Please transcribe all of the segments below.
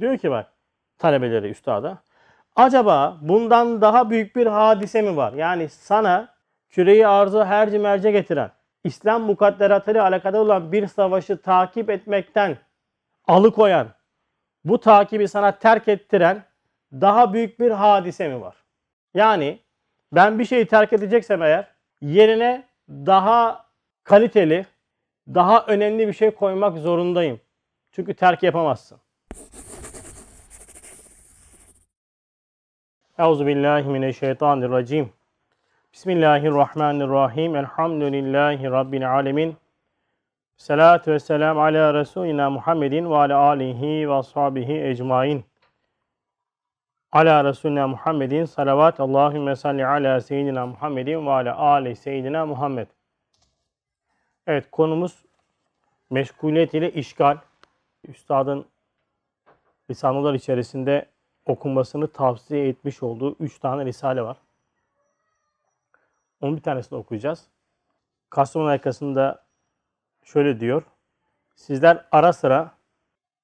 Diyor ki bak talebeleri üstada. Acaba bundan daha büyük bir hadise mi var? Yani sana küreyi arzu herci merce getiren, İslam mukadderatıyla alakalı olan bir savaşı takip etmekten alıkoyan, bu takibi sana terk ettiren daha büyük bir hadise mi var? Yani ben bir şeyi terk edeceksem eğer yerine daha kaliteli, daha önemli bir şey koymak zorundayım. Çünkü terk yapamazsın. Euzu billahi mineşşeytanirracim. Bismillahirrahmanirrahim. Elhamdülillahi rabbil alamin. Salatu vesselam ala Resulina Muhammedin ve ala alihi ve ashabihi ecmain. Ala Resulina Muhammedin salavat Allahümme salli ala seyyidina Muhammedin ve ala ali seyyidina Muhammed. Evet konumuz meşguliyet ile işgal. Üstadın lisanlar içerisinde okunmasını tavsiye etmiş olduğu 3 tane risale var. Onun bir tanesini okuyacağız. Kasım'ın arkasında şöyle diyor. Sizler ara sıra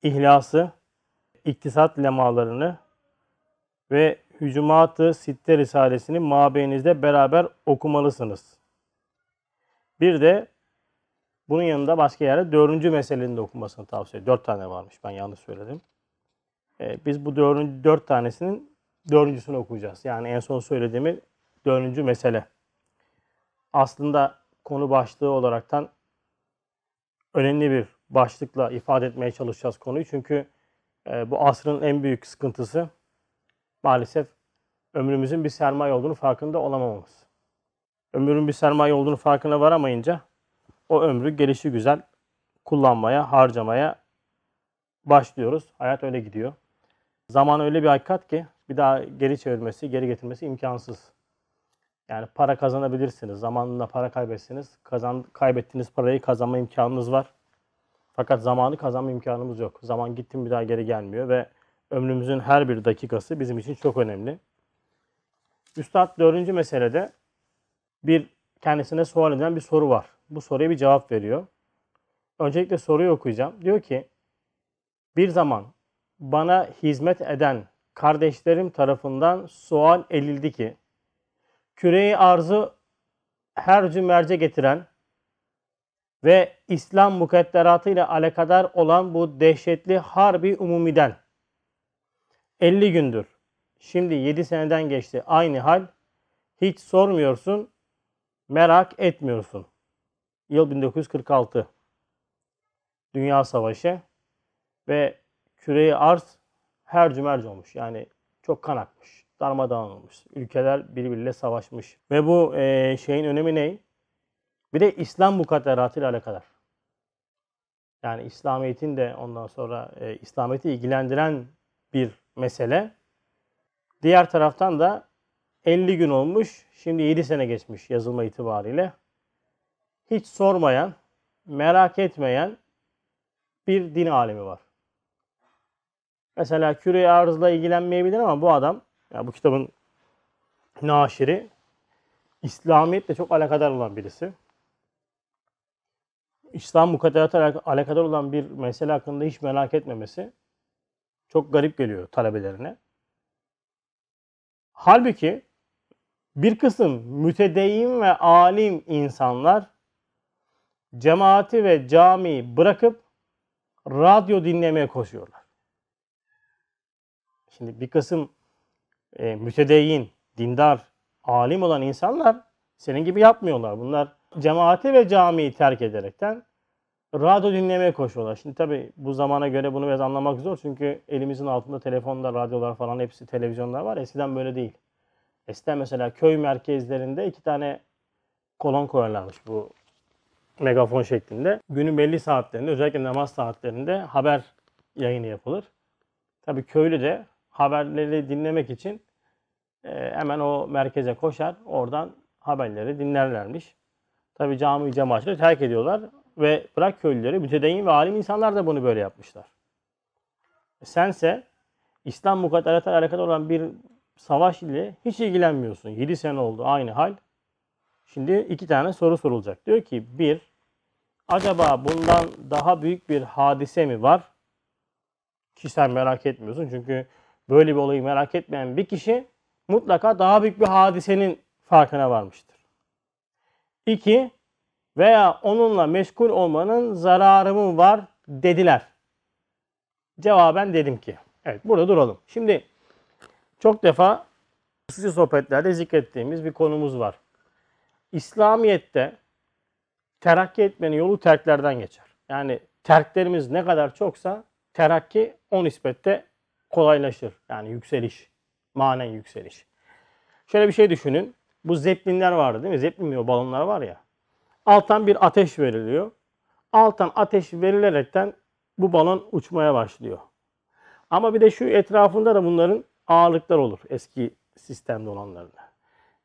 ihlası, iktisat lemalarını ve Hücumat-ı Sitte Risalesini mabeyinizde beraber okumalısınız. Bir de bunun yanında başka yerde dördüncü meselenin de okunmasını tavsiye ediyor. Dört tane varmış ben yanlış söyledim. Ee, biz bu dördüncü, dört tanesinin dördüncüsünü okuyacağız. Yani en son söylediğimi dördüncü mesele. Aslında konu başlığı olaraktan önemli bir başlıkla ifade etmeye çalışacağız konuyu. Çünkü e, bu asrın en büyük sıkıntısı maalesef ömrümüzün bir sermaye olduğunu farkında olamamamız. Ömrün bir sermaye olduğunu farkına varamayınca o ömrü gelişi güzel kullanmaya, harcamaya başlıyoruz. Hayat öyle gidiyor. Zaman öyle bir hakikat ki bir daha geri çevirmesi, geri getirmesi imkansız. Yani para kazanabilirsiniz. Zamanında para kaybetsiniz. Kazan, kaybettiğiniz parayı kazanma imkanınız var. Fakat zamanı kazanma imkanımız yok. Zaman gitti mi bir daha geri gelmiyor ve ömrümüzün her bir dakikası bizim için çok önemli. Üstad dördüncü meselede bir kendisine sual edilen bir soru var. Bu soruya bir cevap veriyor. Öncelikle soruyu okuyacağım. Diyor ki bir zaman bana hizmet eden kardeşlerim tarafından sual edildi ki küreyi arzı her cümerce getiren ve İslam mukadderatı ile alakadar olan bu dehşetli harbi umumiden 50 gündür. Şimdi 7 seneden geçti. Aynı hal. Hiç sormuyorsun, merak etmiyorsun. Yıl 1946. Dünya Savaşı ve küreyi arz her cümerc olmuş. Yani çok kan akmış. Darmadağın olmuş. Ülkeler birbiriyle savaşmış. Ve bu e, şeyin önemi ne? Bir de İslam mukadderatı ile alakadar. Yani İslamiyet'in de ondan sonra e, İslamiyet'i ilgilendiren bir mesele. Diğer taraftan da 50 gün olmuş. Şimdi 7 sene geçmiş yazılma itibariyle. Hiç sormayan, merak etmeyen bir din alemi var. Mesela küre arzla ilgilenmeyebilir ama bu adam, yani bu kitabın naşiri, İslamiyetle çok alakadar olan birisi. İslam mukadderatı alakadar olan bir mesele hakkında hiç merak etmemesi çok garip geliyor talebelerine. Halbuki bir kısım mütedeyyin ve alim insanlar cemaati ve camiyi bırakıp radyo dinlemeye koşuyorlar. Şimdi bir kısım e, mütedeyyin, dindar, alim olan insanlar senin gibi yapmıyorlar. Bunlar cemaati ve camiyi terk ederekten radyo dinlemeye koşuyorlar. Şimdi tabi bu zamana göre bunu biraz anlamak zor. Çünkü elimizin altında telefonda, radyolar falan hepsi televizyonlar var. Eskiden böyle değil. Eskiden mesela köy merkezlerinde iki tane kolon koyarlarmış bu megafon şeklinde. Günün belli saatlerinde özellikle namaz saatlerinde haber yayını yapılır. Tabii köylü de haberleri dinlemek için e, hemen o merkeze koşar. Oradan haberleri dinlerlermiş. Tabii cami cemaatleri terk ediyorlar ve bırak köylüleri mütedeyyin ve alim insanlar da bunu böyle yapmışlar. E, sense İslam mukadderatı alakalı olan bir savaş ile hiç ilgilenmiyorsun. 7 sene oldu aynı hal. Şimdi iki tane soru sorulacak. Diyor ki bir, acaba bundan daha büyük bir hadise mi var? kişisel merak etmiyorsun. Çünkü böyle bir olayı merak etmeyen bir kişi mutlaka daha büyük bir hadisenin farkına varmıştır. İki, veya onunla meşgul olmanın zararı mı var dediler. Cevaben dedim ki. Evet burada duralım. Şimdi çok defa kısacı sohbetlerde zikrettiğimiz bir konumuz var. İslamiyet'te terakki etmenin yolu terklerden geçer. Yani terklerimiz ne kadar çoksa terakki o nispette kolaylaşır. Yani yükseliş, manen yükseliş. Şöyle bir şey düşünün. Bu zeplinler vardı değil mi? Zeplin mi o balonlar var ya. Alttan bir ateş veriliyor. Alttan ateş verilerekten bu balon uçmaya başlıyor. Ama bir de şu etrafında da bunların ağırlıklar olur eski sistemde olanların.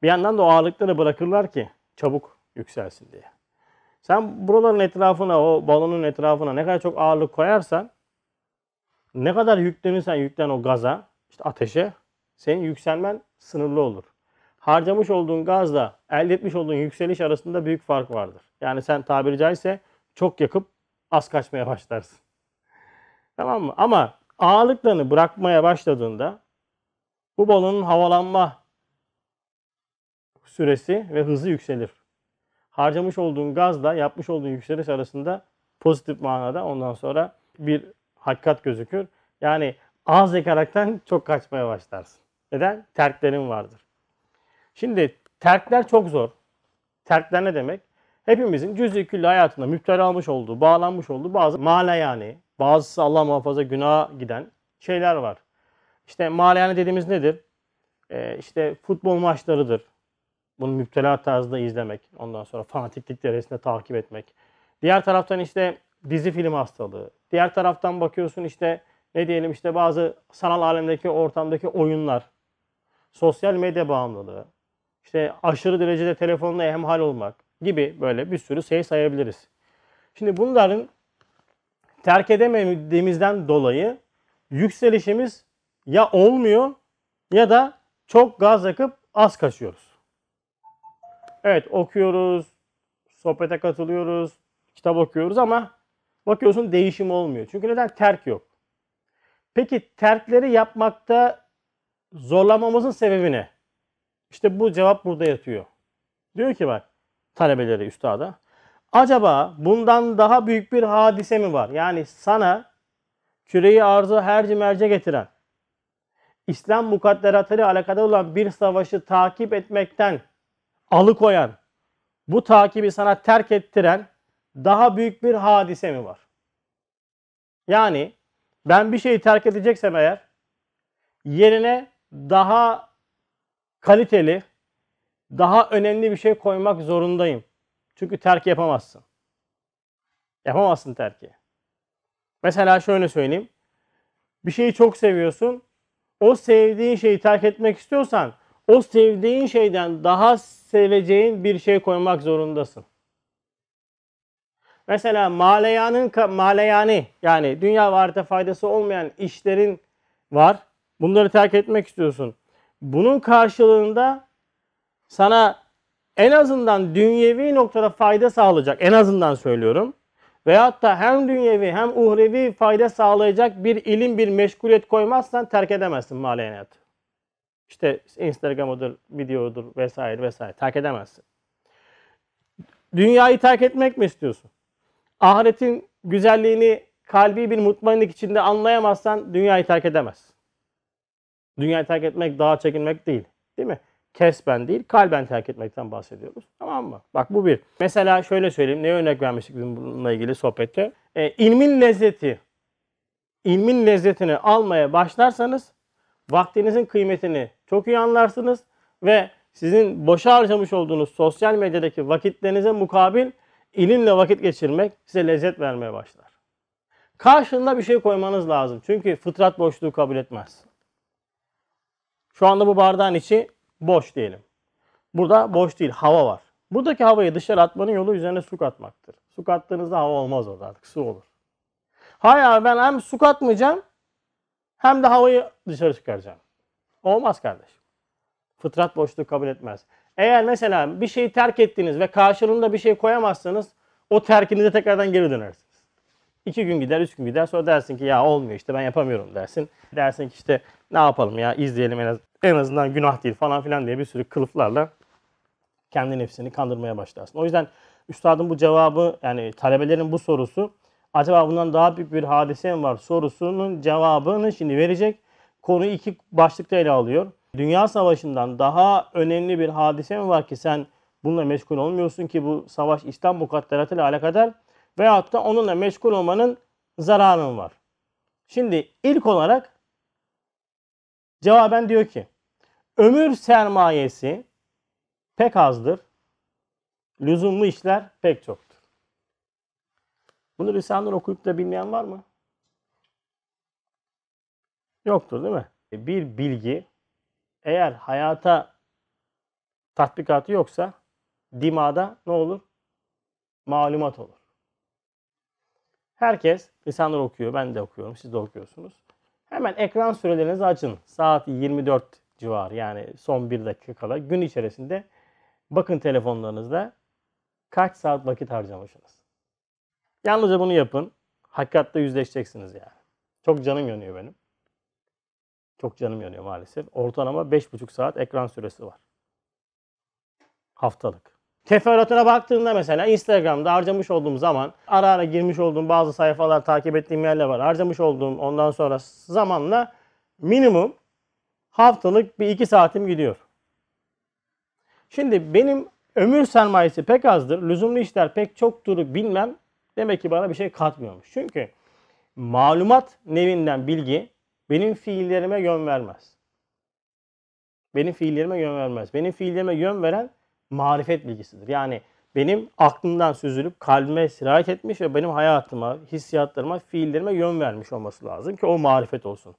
Bir yandan da o ağırlıkları bırakırlar ki çabuk yükselsin diye. Sen buraların etrafına, o balonun etrafına ne kadar çok ağırlık koyarsan, ne kadar yüklenirsen yüklen o gaza, işte ateşe, senin yükselmen sınırlı olur. Harcamış olduğun gazla elde etmiş olduğun yükseliş arasında büyük fark vardır. Yani sen tabiri caizse çok yakıp az kaçmaya başlarsın. Tamam mı? Ama ağırlıklarını bırakmaya başladığında bu balonun havalanma süresi ve hızı yükselir. Harcamış olduğun gazla yapmış olduğun yükseliş arasında pozitif manada ondan sonra bir hakikat gözükür. Yani az yakaraktan çok kaçmaya başlarsın. Neden? Terklerin vardır. Şimdi terkler çok zor. Terkler ne demek? Hepimizin cüz-i külli hayatında müptela olmuş olduğu, bağlanmış olduğu bazı yani, bazısı Allah muhafaza günaha giden şeyler var. İşte yani dediğimiz nedir? Ee, işte futbol maçlarıdır. Bunu müptela tarzda izlemek. Ondan sonra fanatiklik derecesinde takip etmek. Diğer taraftan işte dizi film hastalığı. Diğer taraftan bakıyorsun işte ne diyelim işte bazı sanal alemdeki ortamdaki oyunlar. Sosyal medya bağımlılığı işte aşırı derecede telefonla hemhal olmak gibi böyle bir sürü şey sayabiliriz. Şimdi bunların terk edemediğimizden dolayı yükselişimiz ya olmuyor ya da çok gaz yakıp az kaçıyoruz. Evet okuyoruz, sohbete katılıyoruz, kitap okuyoruz ama bakıyorsun değişim olmuyor. Çünkü neden? Terk yok. Peki terkleri yapmakta zorlamamızın sebebi ne? İşte bu cevap burada yatıyor. Diyor ki bak talebeleri üstada. Acaba bundan daha büyük bir hadise mi var? Yani sana küreyi arzı herci merce getiren, İslam mukadderatıyla alakalı olan bir savaşı takip etmekten alıkoyan, bu takibi sana terk ettiren daha büyük bir hadise mi var? Yani ben bir şeyi terk edeceksem eğer yerine daha kaliteli, daha önemli bir şey koymak zorundayım. Çünkü terk yapamazsın. Yapamazsın terki. Mesela şöyle söyleyeyim. Bir şeyi çok seviyorsun. O sevdiğin şeyi terk etmek istiyorsan o sevdiğin şeyden daha seveceğin bir şey koymak zorundasın. Mesela maleyanın maleyani yani dünya varlıkta faydası olmayan işlerin var. Bunları terk etmek istiyorsun. Bunun karşılığında sana en azından dünyevi noktada fayda sağlayacak, en azından söylüyorum. Veyahut da hem dünyevi hem uhrevi fayda sağlayacak bir ilim, bir meşguliyet koymazsan terk edemezsin maleniyatı. İşte Instagram'ıdır, videodur vesaire vesaire terk edemezsin. Dünyayı terk etmek mi istiyorsun? Ahiretin güzelliğini kalbi bir mutmainlik içinde anlayamazsan dünyayı terk edemezsin. Dünyayı terk etmek, dağa çekilmek değil. Değil mi? Kesben değil, kalben terk etmekten bahsediyoruz. Tamam mı? Bak bu bir. Mesela şöyle söyleyeyim. Ne örnek vermiştik bununla ilgili sohbette? E, ilmin lezzeti. ilmin lezzetini almaya başlarsanız vaktinizin kıymetini çok iyi anlarsınız ve sizin boşa harcamış olduğunuz sosyal medyadaki vakitlerinize mukabil ilimle vakit geçirmek size lezzet vermeye başlar. Karşında bir şey koymanız lazım. Çünkü fıtrat boşluğu kabul etmez. Şu anda bu bardağın içi boş diyelim. Burada boş değil, hava var. Buradaki havayı dışarı atmanın yolu üzerine su katmaktır. Su kattığınızda hava olmaz orada artık, su olur. Hayır ben hem su katmayacağım hem de havayı dışarı çıkaracağım. Olmaz kardeş. Fıtrat boşluğu kabul etmez. Eğer mesela bir şeyi terk ettiniz ve karşılığında bir şey koyamazsanız o terkinize tekrardan geri dönersiniz. İki gün gider, üç gün gider. Sonra dersin ki ya olmuyor işte ben yapamıyorum dersin. Dersin ki işte ne yapalım ya izleyelim en, az, en azından günah değil falan filan diye bir sürü kılıflarla kendi nefsini kandırmaya başlarsın. O yüzden üstadın bu cevabı yani talebelerin bu sorusu acaba bundan daha büyük bir hadise mi var sorusunun cevabını şimdi verecek. Konuyu iki başlıkta ele alıyor. Dünya Savaşı'ndan daha önemli bir hadise mi var ki sen bununla meşgul olmuyorsun ki bu savaş İslam mukadderatı ile alakadar veyahut da onunla meşgul olmanın zararın var. Şimdi ilk olarak cevaben diyor ki ömür sermayesi pek azdır. Lüzumlu işler pek çoktur. Bunu Risale'den okuyup da bilmeyen var mı? Yoktur değil mi? Bir bilgi eğer hayata tatbikatı yoksa dimada ne olur? Malumat olur. Herkes lisanları okuyor. Ben de okuyorum. Siz de okuyorsunuz. Hemen ekran sürelerinizi açın. Saat 24 civarı yani son bir dakika kala gün içerisinde bakın telefonlarınızda kaç saat vakit harcamışsınız. Yalnızca bunu yapın. Hakikatle yüzleşeceksiniz yani. Çok canım yanıyor benim. Çok canım yanıyor maalesef. Ortalama 5,5 saat ekran süresi var. Haftalık. Teferruatına baktığında mesela Instagram'da harcamış olduğum zaman ara ara girmiş olduğum bazı sayfalar takip ettiğim yerler var. Harcamış olduğum ondan sonra zamanla minimum haftalık bir iki saatim gidiyor. Şimdi benim ömür sermayesi pek azdır. Lüzumlu işler pek çoktur bilmem. Demek ki bana bir şey katmıyormuş. Çünkü malumat nevinden bilgi benim fiillerime yön vermez. Benim fiillerime yön vermez. Benim fiillerime yön veren marifet bilgisidir. Yani benim aklımdan süzülüp kalbime sirayet etmiş ve benim hayatıma, hissiyatlarıma, fiillerime yön vermiş olması lazım ki o marifet olsun.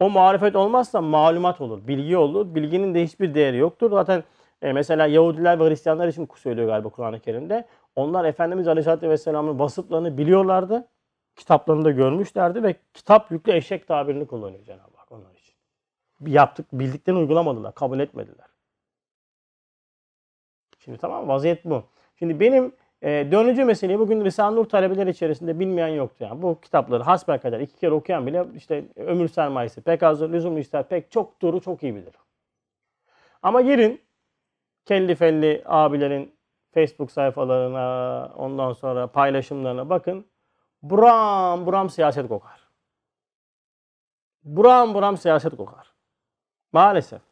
O marifet olmazsa malumat olur, bilgi olur. Bilginin de hiçbir değeri yoktur. Zaten e, mesela Yahudiler ve Hristiyanlar için söylüyor galiba Kur'an-ı Kerim'de. Onlar Efendimiz Aleyhisselatü Vesselam'ın vasıflarını biliyorlardı. Kitaplarında görmüşlerdi ve kitap yüklü eşek tabirini kullanıyor Cenab-ı Hak onlar için. Yaptık, bildiklerini uygulamadılar, kabul etmediler. Şimdi tamam vaziyet bu. Şimdi benim e, dönücü meseleyi bugün Risale-i Nur talebeleri içerisinde bilmeyen yoktu. Yani bu kitapları hasbelkader iki kere okuyan bile işte ömür sermayesi pek az, lüzumlu işler pek çok duru çok iyi bilir. Ama girin kelli felli abilerin Facebook sayfalarına ondan sonra paylaşımlarına bakın. Buram buram siyaset kokar. Buram buram siyaset kokar. Maalesef.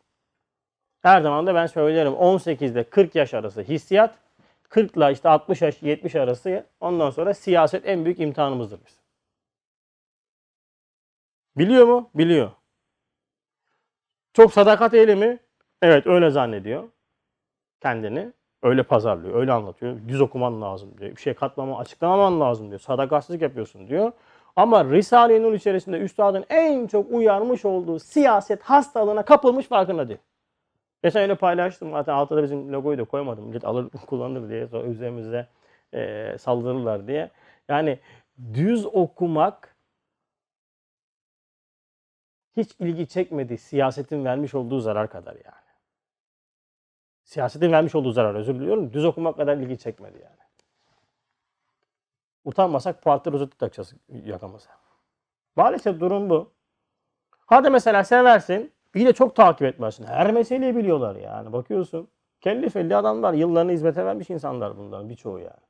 Her zaman da ben söylerim 18 ile 40 yaş arası hissiyat, 40 ile işte 60 yaş 70 arası ondan sonra siyaset en büyük imtihanımızdır biz. Biliyor mu? Biliyor. Çok sadakat ehli mi? Evet öyle zannediyor. Kendini öyle pazarlıyor, öyle anlatıyor. Düz okuman lazım diyor. Bir şey katlama, açıklamaman lazım diyor. Sadakatsizlik yapıyorsun diyor. Ama Risale-i Nur içerisinde üstadın en çok uyarmış olduğu siyaset hastalığına kapılmış farkında değil. Geçen öyle paylaştım. Zaten altına bizim logoyu da koymadım. Millet alır kullanır diye. Sonra üzerimize e, saldırırlar diye. Yani düz okumak hiç ilgi çekmedi. Siyasetin vermiş olduğu zarar kadar yani. Siyasetin vermiş olduğu zarar özür diliyorum. Düz okumak kadar ilgi çekmedi yani. Utanmasak parti rozeti takacağız yakamıza. Maalesef durum bu. Hadi mesela seversin. İyi de çok takip etmezsin. Her meseleyi biliyorlar yani. Bakıyorsun. Kelli felli adamlar. Yıllarını hizmete vermiş insanlar bunların birçoğu yani.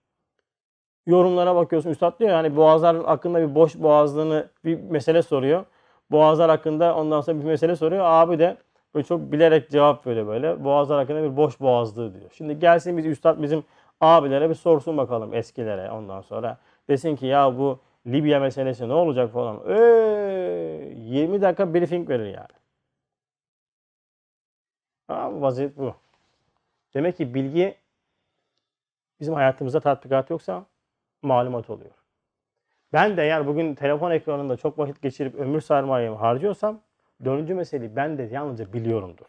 Yorumlara bakıyorsun. Üstad diyor yani boğazlar hakkında bir boş boğazlığını bir mesele soruyor. Boğazlar hakkında ondan sonra bir mesele soruyor. Abi de böyle çok bilerek cevap veriyor böyle. Boğazlar hakkında bir boş boğazlığı diyor. Şimdi gelsin biz üstad bizim abilere bir sorsun bakalım eskilere ondan sonra. Desin ki ya bu Libya meselesi ne olacak falan. Ee, 20 dakika briefing verir yani. Ha, vaziyet bu. Demek ki bilgi bizim hayatımızda tatbikat yoksa malumat oluyor. Ben de eğer bugün telefon ekranında çok vakit geçirip ömür sermayemi harcıyorsam dördüncü meseleyi ben de yalnızca biliyorumdur.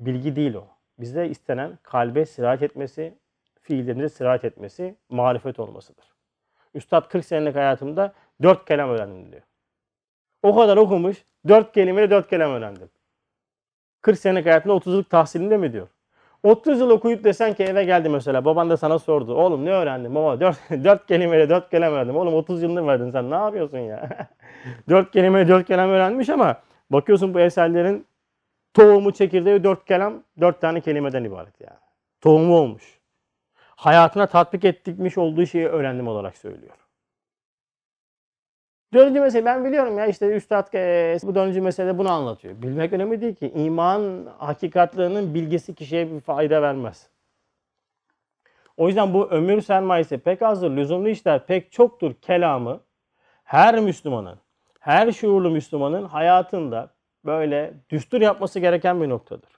Bilgi değil o. Bizde istenen kalbe sirayet etmesi, fiillerimize sirayet etmesi, marifet olmasıdır. Üstad 40 senelik hayatımda dört kelam öğrendim diyor. O kadar okumuş, dört kelimeyle dört kelam öğrendim. 40 senelik hayatında 30 yıllık tahsilinde mi diyor. 30 yıl okuyup desen ki eve geldi mesela. Baban da sana sordu. Oğlum ne öğrendin baba? 4, 4 kelimeyle 4 kelime öğrendim. Oğlum 30 yılını verdin sen ne yapıyorsun ya? 4 kelime 4 kelime öğrenmiş ama bakıyorsun bu eserlerin tohumu çekirdeği 4 kelam 4 tane kelimeden ibaret yani. Tohumu olmuş. Hayatına tatbik ettikmiş olduğu şeyi öğrendim olarak söylüyor. Dördüncü mesele ben biliyorum ya işte Üstad e, bu dördüncü mesele bunu anlatıyor. Bilmek önemli değil ki. İman hakikatlerinin bilgisi kişiye bir fayda vermez. O yüzden bu ömür sermayesi pek azdır, lüzumlu işler pek çoktur kelamı her Müslümanın, her şuurlu Müslümanın hayatında böyle düstur yapması gereken bir noktadır.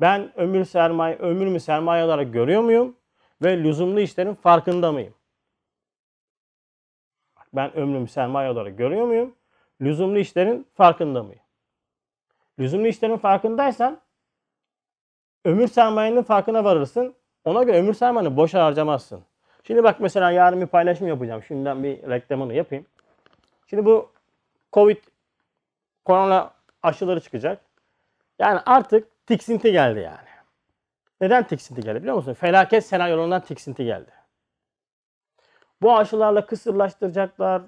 Ben ömür sermaye, ömrümü sermaye olarak görüyor muyum? Ve lüzumlu işlerin farkında mıyım? Ben ömrümü sermaye olarak görüyor muyum? Lüzumlu işlerin farkında mıyım? Lüzumlu işlerin farkındaysan ömür sermayenin farkına varırsın. Ona göre ömür sermayeni boş harcamazsın. Şimdi bak mesela yarın bir paylaşım yapacağım. Şimdiden bir reklamını yapayım. Şimdi bu Covid korona aşıları çıkacak. Yani artık tiksinti geldi yani. Neden tiksinti geldi biliyor musun? Felaket senaryolarından tiksinti geldi. Bu aşılarla kısırlaştıracaklar.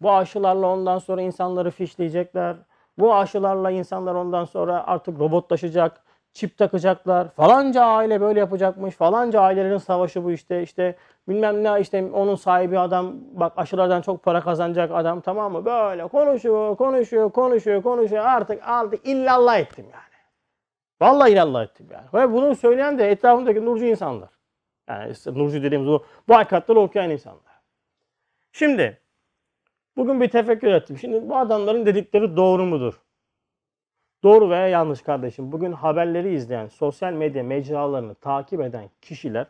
Bu aşılarla ondan sonra insanları fişleyecekler. Bu aşılarla insanlar ondan sonra artık robotlaşacak. Çip takacaklar. Falanca aile böyle yapacakmış. Falanca ailelerin savaşı bu işte. İşte bilmem ne işte onun sahibi adam bak aşılardan çok para kazanacak adam tamam mı? Böyle konuşuyor, konuşuyor, konuşuyor, konuşuyor. Artık artık illallah ettim yani. Vallahi illallah ettim yani. Ve bunu söyleyen de etrafımdaki nurcu insanlar. Yani işte nurcu dediğimiz bu, bu hakikatleri okuyan insanlar. Şimdi bugün bir tefekkür ettim. Şimdi bu adamların dedikleri doğru mudur? Doğru veya yanlış kardeşim. Bugün haberleri izleyen, sosyal medya mecralarını takip eden kişiler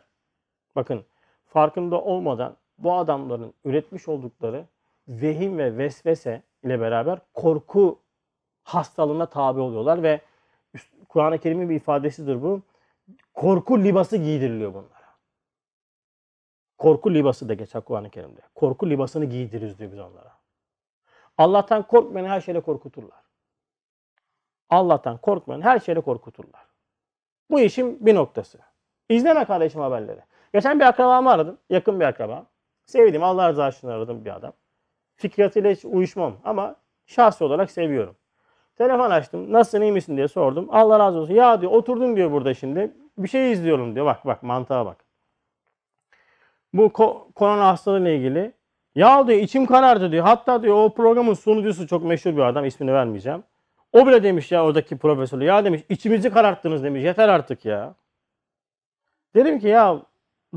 bakın farkında olmadan bu adamların üretmiş oldukları vehim ve vesvese ile beraber korku hastalığına tabi oluyorlar ve Kur'an-ı Kerim'in bir ifadesidir bu. Korku libası giydiriliyor bunlara. Korku libası da geçer Kur'an-ı Kerim'de. Korku libasını giydiririz diyor biz onlara. Allah'tan korkmayan her şeyle korkuturlar. Allah'tan korkmayan her şeyle korkuturlar. Bu işin bir noktası. İzleme kardeşim haberleri. Geçen bir akrabamı aradım. Yakın bir akraba. Sevdiğim Allah rızası için aradım bir adam. Fikriyatıyla hiç uyuşmam ama şahsi olarak seviyorum. Telefon açtım. Nasılsın iyi misin diye sordum. Allah razı olsun. Ya diyor oturdum diyor burada şimdi. Bir şey izliyorum diyor. Bak bak mantığa bak. Bu ko- korona hastalığıyla ilgili. Ya diyor içim karardı diyor. Hatta diyor o programın sunucusu çok meşhur bir adam. ismini vermeyeceğim. O bile demiş ya oradaki profesör. Ya demiş içimizi kararttınız demiş. Yeter artık ya. Dedim ki ya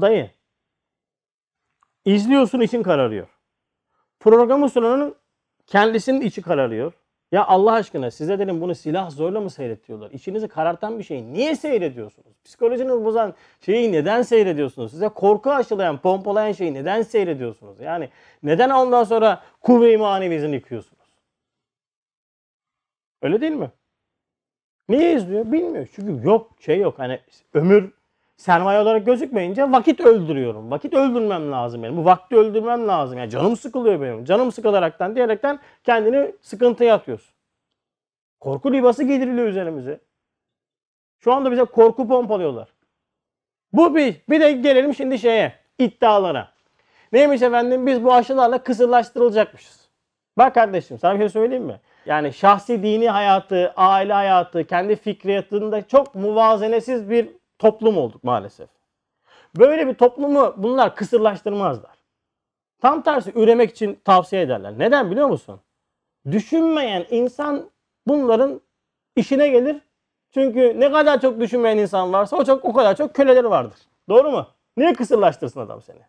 dayı izliyorsun için kararıyor. Programı sunanın kendisinin içi kararıyor. Ya Allah aşkına size dedim bunu silah zorla mı seyretiyorlar? İçinizi karartan bir şeyi niye seyrediyorsunuz? Psikolojinizi bozan şeyi neden seyrediyorsunuz? Size korku aşılayan, pompalayan şeyi neden seyrediyorsunuz? Yani neden ondan sonra kuvve-i manevinizi yıkıyorsunuz? Öyle değil mi? Niye izliyor? Bilmiyor. Çünkü yok şey yok. Hani ömür sermaye olarak gözükmeyince vakit öldürüyorum. Vakit öldürmem lazım benim. Bu vakti öldürmem lazım. Yani canım sıkılıyor benim. Canım sıkılaraktan diyerekten kendini sıkıntıya atıyorsun. Korku libası giydiriliyor üzerimize. Şu anda bize korku pompalıyorlar. Bu bir. Bir de gelelim şimdi şeye. iddialara. Neymiş efendim? Biz bu aşılarla kısırlaştırılacakmışız. Bak kardeşim sana bir şey söyleyeyim mi? Yani şahsi dini hayatı, aile hayatı, kendi fikriyatında çok muvazenesiz bir toplum olduk maalesef. Böyle bir toplumu bunlar kısırlaştırmazlar. Tam tersi üremek için tavsiye ederler. Neden biliyor musun? Düşünmeyen insan bunların işine gelir. Çünkü ne kadar çok düşünmeyen insan varsa o çok o kadar çok köleleri vardır. Doğru mu? Niye kısırlaştırsın adam seni?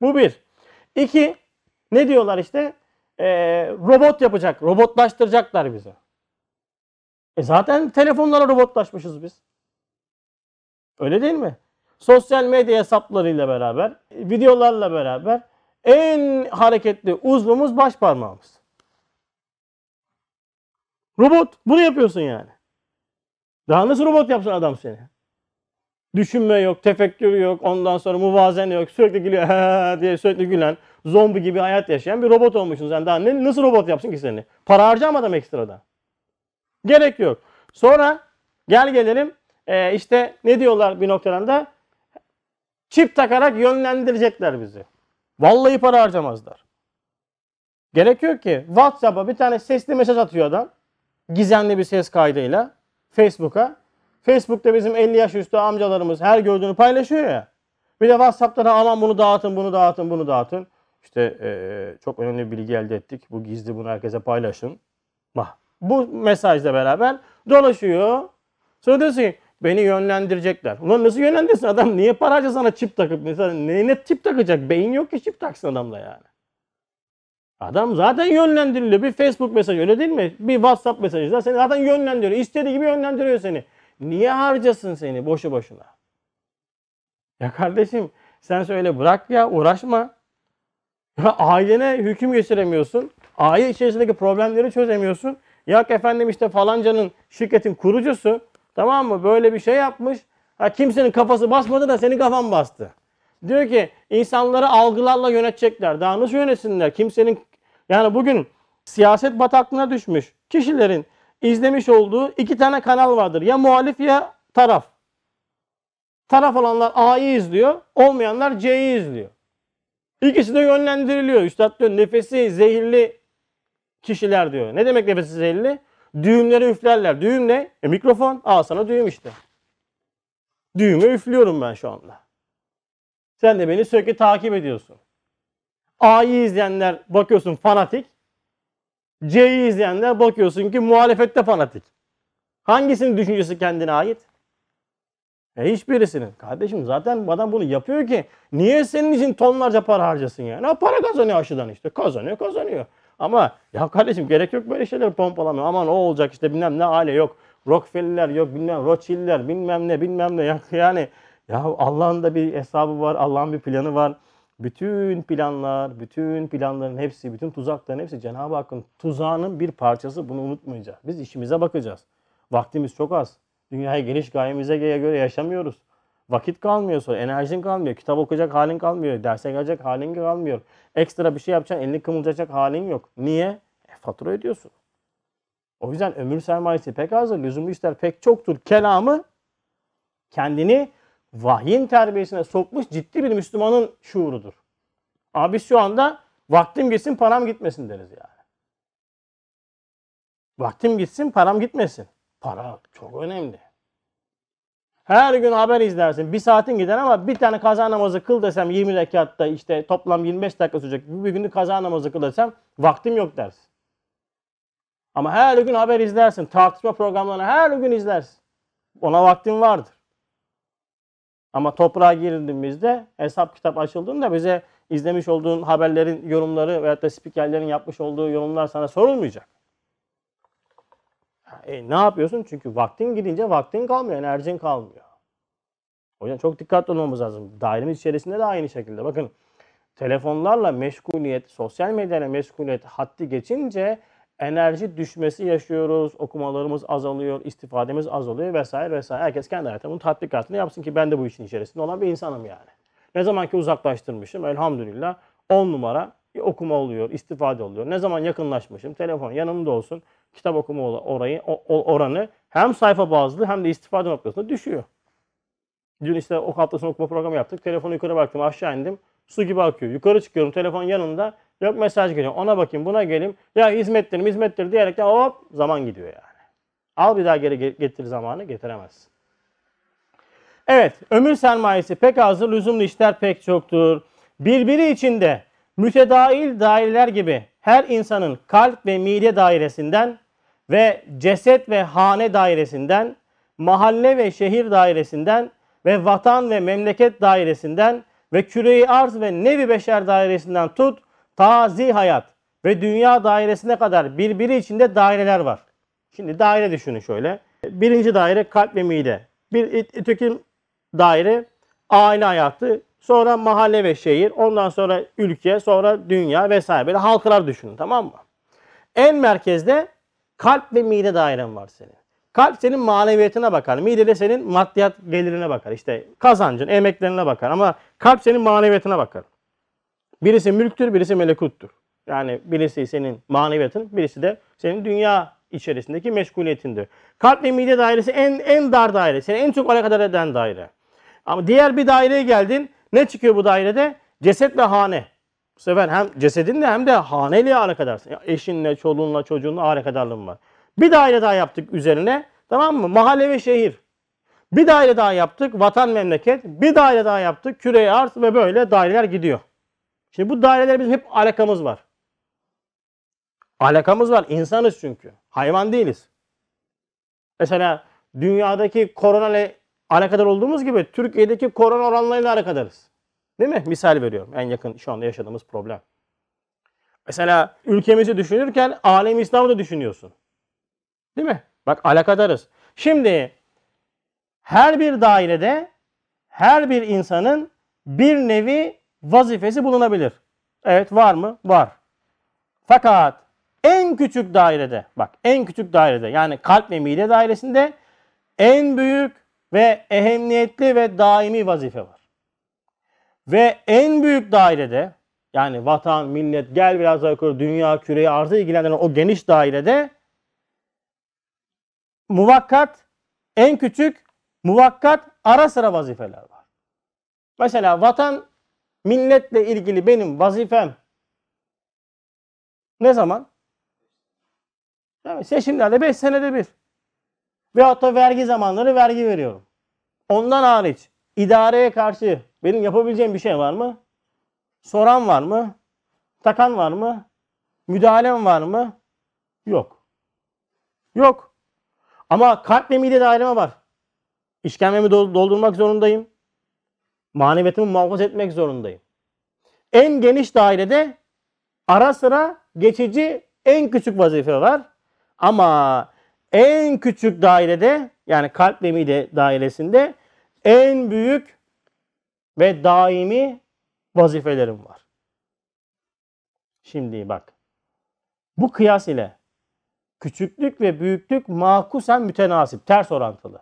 Bu bir. İki, ne diyorlar işte? Ee, robot yapacak, robotlaştıracaklar bizi. E zaten telefonlara robotlaşmışız biz. Öyle değil mi? Sosyal medya hesaplarıyla beraber, videolarla beraber en hareketli uzvumuz baş parmağımız. Robot. Bunu yapıyorsun yani. Daha nasıl robot yapsın adam seni? Düşünme yok, tefekkür yok, ondan sonra muvazene yok, sürekli gülüyor diye sürekli gülen, zombi gibi hayat yaşayan bir robot olmuşsun sen. Daha ne, nasıl robot yapsın ki seni? Para harcamadım ekstradan. Gerek yok. Sonra gel gelelim e, işte ne diyorlar bir noktadan Çip takarak yönlendirecekler bizi. Vallahi para harcamazlar. Gerek yok ki. WhatsApp'a bir tane sesli mesaj atıyor adam. Gizemli bir ses kaydıyla. Facebook'a. Facebook'ta bizim 50 yaş üstü amcalarımız her gördüğünü paylaşıyor ya. Bir de WhatsApp'ta da aman bunu dağıtın, bunu dağıtın, bunu dağıtın. İşte eee, çok önemli bir bilgi elde ettik. Bu gizli bunu herkese paylaşın. Bak bu mesajla beraber dolaşıyor. Sonra diyorsun ki beni yönlendirecekler. Ulan nasıl yönlendirsin adam? Niye para harca sana çip takıp mesela neyine çip takacak? Beyin yok ki çip taksın adamda yani. Adam zaten yönlendiriliyor. Bir Facebook mesajı öyle değil mi? Bir WhatsApp mesajı da seni zaten yönlendiriyor. İstediği gibi yönlendiriyor seni. Niye harcasın seni boşu boşuna? Ya kardeşim sen söyle bırak ya uğraşma. Ya ailene hüküm geçiremiyorsun. Aile içerisindeki problemleri çözemiyorsun. Yok efendim işte falancanın şirketin kurucusu tamam mı böyle bir şey yapmış. Ha kimsenin kafası basmadı da senin kafan bastı. Diyor ki insanları algılarla yönetecekler. Daha nasıl yönetsinler? Kimsenin yani bugün siyaset bataklığına düşmüş kişilerin izlemiş olduğu iki tane kanal vardır. Ya muhalif ya taraf. Taraf olanlar A'yı izliyor, olmayanlar C'yi izliyor. İkisi de yönlendiriliyor. Üstad diyor nefesi zehirli kişiler diyor. Ne demek nefesi zehirli? Düğümleri üflerler. Düğüm ne? E, mikrofon. Al sana düğüm işte. Düğümü üflüyorum ben şu anda. Sen de beni sürekli takip ediyorsun. A'yı izleyenler bakıyorsun fanatik. C'yi izleyenler bakıyorsun ki muhalefette fanatik. Hangisinin düşüncesi kendine ait? E hiçbirisinin. Kardeşim zaten adam bunu yapıyor ki niye senin için tonlarca para harcasın yani? Ha, para kazanıyor aşıdan işte. Kazanıyor kazanıyor. Ama ya kardeşim gerek yok böyle şeyler pompalamıyor. Aman o olacak işte bilmem ne aile yok. Rockefeller'ler yok bilmem Rothschild'ler bilmem ne bilmem ne. Ya- Yani ya Allah'ın da bir hesabı var. Allah'ın bir planı var. Bütün planlar, bütün planların hepsi, bütün tuzakların hepsi Cenab-ı Hakk'ın tuzağının bir parçası. Bunu unutmayacağız. Biz işimize bakacağız. Vaktimiz çok az. Dünyaya geliş gayemize göre yaşamıyoruz. Vakit kalmıyor sonra, enerjin kalmıyor, kitap okuyacak halin kalmıyor, derse gelecek halin kalmıyor. Ekstra bir şey yapacaksın, elini kımıldayacak halin yok. Niye? E, fatura ödüyorsun. O yüzden ömür sermayesi pek azdır, lüzumlu işler pek çoktur. Kelamı kendini vahyin terbiyesine sokmuş ciddi bir Müslümanın şuurudur. Ama biz şu anda vaktim gitsin param gitmesin deriz yani. Vaktim gitsin param gitmesin. Para çok önemli. Her gün haber izlersin. Bir saatin gider ama bir tane kaza namazı kıl desem 20 rekatta işte toplam 25 dakika sürecek. Bir günlük kaza namazı kıl desem vaktim yok dersin. Ama her gün haber izlersin. Tartışma programlarını her gün izlersin. Ona vaktin vardır. Ama toprağa girdiğimizde hesap kitap açıldığında bize izlemiş olduğun haberlerin yorumları veyahut da spikerlerin yapmış olduğu yorumlar sana sorulmayacak. E, ne yapıyorsun? Çünkü vaktin gidince vaktin kalmıyor, enerjin kalmıyor. O yüzden çok dikkatli olmamız lazım. Dairemiz içerisinde de aynı şekilde. Bakın telefonlarla meşguliyet, sosyal medyayla meşguliyet haddi geçince enerji düşmesi yaşıyoruz. Okumalarımız azalıyor, istifademiz azalıyor vesaire vesaire. Herkes kendi hayatında bunun tatbikatını yapsın ki ben de bu işin içerisinde olan bir insanım yani. Ne zaman ki uzaklaştırmışım elhamdülillah 10 numara okuma oluyor, istifade oluyor. Ne zaman yakınlaşmışım telefon yanımda olsun kitap okuma orayı, oranı hem sayfa bazlı hem de istifade noktasında düşüyor. Dün işte o hafta sonu okuma programı yaptık. Telefonu yukarı baktım aşağı indim. Su gibi akıyor. Yukarı çıkıyorum telefon yanında. Yok mesaj geliyor. Ona bakayım buna geleyim. Ya hizmetlerim hizmetleri diyerek de hop zaman gidiyor yani. Al bir daha geri ge- getir zamanı getiremezsin. Evet, ömür sermayesi pek azdır, lüzumlu işler pek çoktur. Birbiri içinde mütedail daireler gibi her insanın kalp ve mide dairesinden ve ceset ve hane dairesinden, mahalle ve şehir dairesinden ve vatan ve memleket dairesinden ve küreyi arz ve nevi beşer dairesinden tut, tazi hayat ve dünya dairesine kadar birbiri içinde daireler var. Şimdi daire düşünün şöyle. Birinci daire kalp ve mide. Bir öteki daire aile hayatı, sonra mahalle ve şehir, ondan sonra ülke, sonra dünya vesaire böyle halkalar düşünün tamam mı? En merkezde kalp ve mide dairen var senin. Kalp senin maneviyatına bakar. Mide de senin maddiyat gelirine bakar. İşte kazancın, emeklerine bakar. Ama kalp senin maneviyatına bakar. Birisi mülktür, birisi melekuttur. Yani birisi senin maneviyatın, birisi de senin dünya içerisindeki meşguliyetindir. Kalp ve mide dairesi en en dar daire. Seni en çok alakadar eden daire. Ama diğer bir daireye geldin. Ne çıkıyor bu dairede? Ceset ve hane. Bu sefer hem cesedinle hem de haneyle alakadarsın. Ya eşinle, çoluğunla, çocuğunla alakadarlığın var. Bir daire daha yaptık üzerine. Tamam mı? Mahalle ve şehir. Bir daire daha yaptık. Vatan, memleket. Bir daire daha yaptık. Küreye arz ve böyle daireler gidiyor. Şimdi bu daireler bizim hep alakamız var. Alakamız var. İnsanız çünkü. Hayvan değiliz. Mesela dünyadaki korona ile alakadar olduğumuz gibi Türkiye'deki korona oranlarıyla alakadarız. Değil mi? Misal veriyorum. En yakın şu anda yaşadığımız problem. Mesela ülkemizi düşünürken alem İslam'ı da düşünüyorsun. Değil mi? Bak alakadarız. Şimdi her bir dairede her bir insanın bir nevi vazifesi bulunabilir. Evet var mı? Var. Fakat en küçük dairede bak en küçük dairede yani kalp ve mide dairesinde en büyük ve ehemmiyetli ve daimi vazife var. Ve en büyük dairede yani vatan, millet, gel biraz daha yukarı dünya, küreyi, arzı ilgilendiren o geniş dairede muvakkat, en küçük muvakkat ara sıra vazifeler var. Mesela vatan, milletle ilgili benim vazifem ne zaman? Evet, seçimlerde 5 senede bir. Veyahut da vergi zamanları vergi veriyorum. Ondan hariç idareye karşı benim yapabileceğim bir şey var mı? Soran var mı? Takan var mı? Müdahalem var mı? Yok. Yok. Ama kalp ve mide daireme var. İşkembemi dol- doldurmak zorundayım. Maneviyatımı muhafaza etmek zorundayım. En geniş dairede ara sıra geçici en küçük vazife var. Ama en küçük dairede yani kalp ve mide dairesinde en büyük ve daimi vazifelerim var. Şimdi bak. Bu kıyas ile küçüklük ve büyüklük makusen mütenasip, ters orantılı.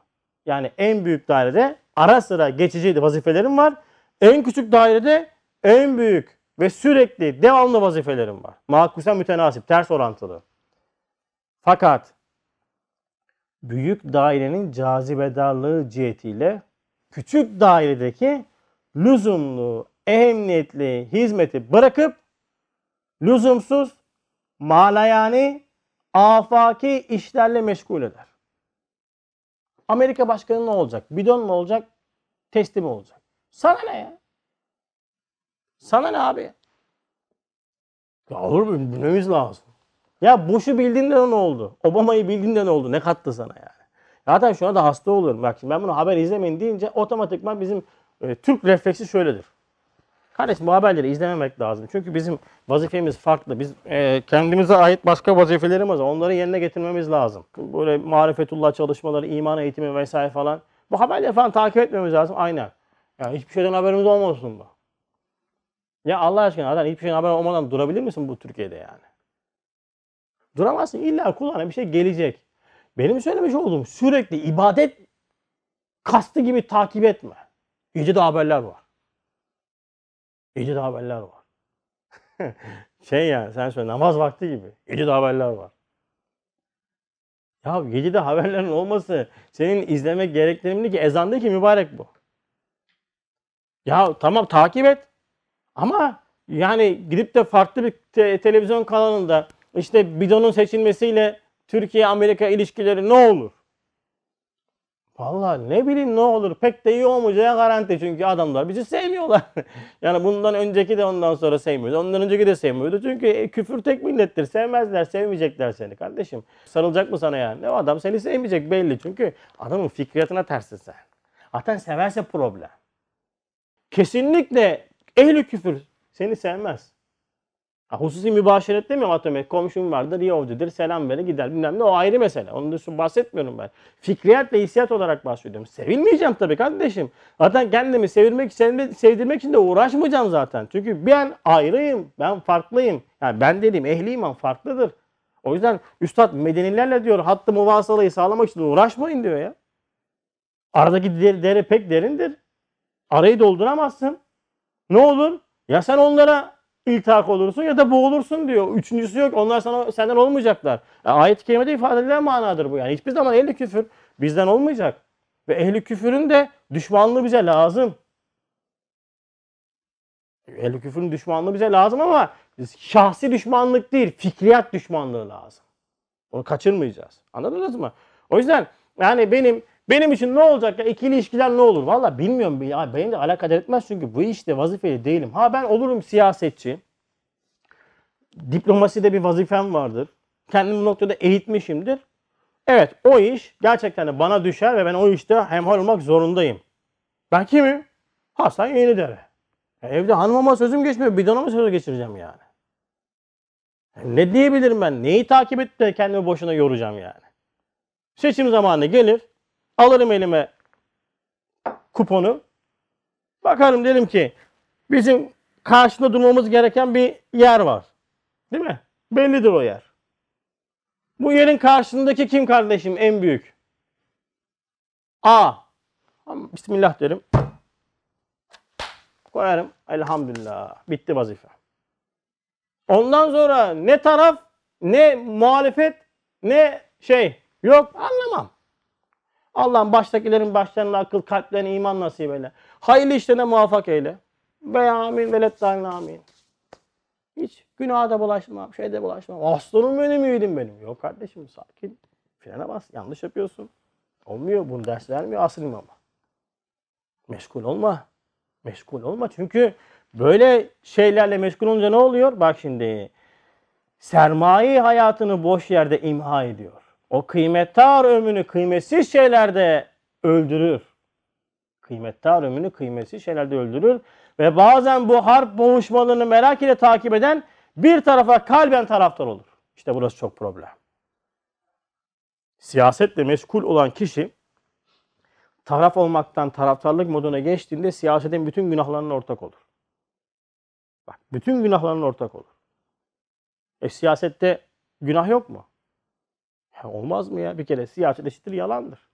Yani en büyük dairede ara sıra geçici vazifelerim var. En küçük dairede en büyük ve sürekli devamlı vazifelerim var. Makusen mütenasip, ters orantılı. Fakat büyük dairenin cazibedarlığı cihetiyle küçük dairedeki lüzumlu, ehemmiyetli hizmeti bırakıp lüzumsuz, malayani, afaki işlerle meşgul eder. Amerika başkanı ne olacak? Bidon mu olacak? Testi mi olacak? Sana ne ya? Sana ne abi? Ya olur mu? Bilmemiz lazım. Ya Bush'u bildiğinde ne oldu? Obama'yı bildiğinde ne oldu? Ne kattı sana yani? Zaten şu anda hasta oluyorum. Bak şimdi ben bunu haber izlemeyin deyince otomatikman bizim e, Türk refleksi şöyledir. Kardeşim bu haberleri izlememek lazım. Çünkü bizim vazifemiz farklı. Biz e, kendimize ait başka vazifelerimiz var. Onları yerine getirmemiz lazım. Böyle marifetullah çalışmaları, iman eğitimi vesaire falan. Bu haberleri falan takip etmemiz lazım. Aynen. Yani hiçbir şeyden haberimiz olmasın mı? Ya Allah aşkına zaten hiçbir şeyden haber olmadan durabilir misin bu Türkiye'de yani? Duramazsın. İlla kulağına bir şey gelecek. Benim söylemiş olduğum sürekli ibadet kastı gibi takip etme. İyice de haberler var. İyice de haberler var. şey yani sen söyle namaz vakti gibi. İyice de haberler var. Ya gecede haberlerin olması senin izlemek gerektirimli ki ezan değil ki mübarek bu. Ya tamam takip et. Ama yani gidip de farklı bir te- televizyon kanalında işte bidonun seçilmesiyle Türkiye-Amerika ilişkileri ne olur? Vallahi ne bileyim ne olur. Pek de iyi olmayacağı garanti çünkü adamlar bizi sevmiyorlar. yani bundan önceki de ondan sonra sevmiyordu. Ondan önceki de sevmiyordu. Çünkü e, küfür tek millettir. Sevmezler, sevmeyecekler seni kardeşim. Sarılacak mı sana yani? O adam seni sevmeyecek belli. Çünkü adamın fikriyatına tersin sen. Zaten severse problem. Kesinlikle ehli küfür seni sevmez. Ha, hususi mübaşeret demiyorum atıyorum. Komşum vardır, Yahudidir, selam verir gider bilmem ne. O ayrı mesele. Onun dışında bahsetmiyorum ben. Fikriyat ve hissiyat olarak bahsediyorum. Sevilmeyeceğim tabii kardeşim. Zaten kendimi sevilmek, sevdirmek için de uğraşmayacağım zaten. Çünkü ben ayrıyım, ben farklıyım. Yani ben dediğim ehli iman farklıdır. O yüzden Üstad medenilerle diyor hattı muvasalayı sağlamak için uğraşmayın diyor ya. Aradaki dere, dere pek derindir. Arayı dolduramazsın. Ne olur? Ya sen onlara iltihak olursun ya da boğulursun diyor. Üçüncüsü yok. Onlar sana senden olmayacaklar. E, ayet-i kerimede ifade edilen manadır bu yani. Hiçbir zaman ehli küfür bizden olmayacak. Ve ehli küfürün de düşmanlığı bize lazım. Ehli küfürün düşmanlığı bize lazım ama şahsi düşmanlık değil, fikriyat düşmanlığı lazım. Onu kaçırmayacağız. Anladınız mı? O yüzden yani benim benim için ne olacak ya ikili ilişkiler ne olur? Valla bilmiyorum. Ya benim de alakadar etmez çünkü bu işte vazifeli değilim. Ha ben olurum siyasetçi. Diplomaside bir vazifem vardır. Kendimi bu noktada eğitmişimdir. Evet o iş gerçekten de bana düşer ve ben o işte hemhal olmak zorundayım. Ben kimim? Hasan Yenidere. Ya evde hanımıma sözüm geçmiyor. Bidona mı söz geçireceğim yani? Ne diyebilirim ben? Neyi takip edip de kendimi boşuna yoracağım yani? Seçim zamanı gelir. Alırım elime kuponu. Bakarım derim ki bizim karşında durmamız gereken bir yer var. Değil mi? Bellidir o yer. Bu yerin karşısındaki kim kardeşim en büyük? A. Bismillah derim. Koyarım. Elhamdülillah. Bitti vazife. Ondan sonra ne taraf, ne muhalefet, ne şey yok anlamam. Allah'ın baştakilerin başlarına akıl, kalplerine iman nasip eyle. Hayırlı işlerine muvaffak eyle. Ve amin ve lettamin amin. Hiç günaha da bulaşmam, şeyde bulaşmam. Aslanım benim, yiğidim benim. Yok kardeşim sakin. Frene bas. Yanlış yapıyorsun. Olmuyor. Bunu ders vermiyor asıl imama. Meşgul olma. Meşgul olma. Çünkü böyle şeylerle meşgul olunca ne oluyor? Bak şimdi. Sermaye hayatını boş yerde imha ediyor. O kıymettar ömrünü kıymetsiz şeylerde öldürür. Kıymettar ömrünü kıymetsiz şeylerde öldürür. Ve bazen bu harp boğuşmalarını merak ile takip eden bir tarafa kalben taraftar olur. İşte burası çok problem. Siyasetle meşgul olan kişi taraf olmaktan taraftarlık moduna geçtiğinde siyasetin bütün günahlarına ortak olur. Bak bütün günahlarına ortak olur. E siyasette günah yok mu? Ya olmaz mı ya? Bir kere siyaset eşittir yalandır.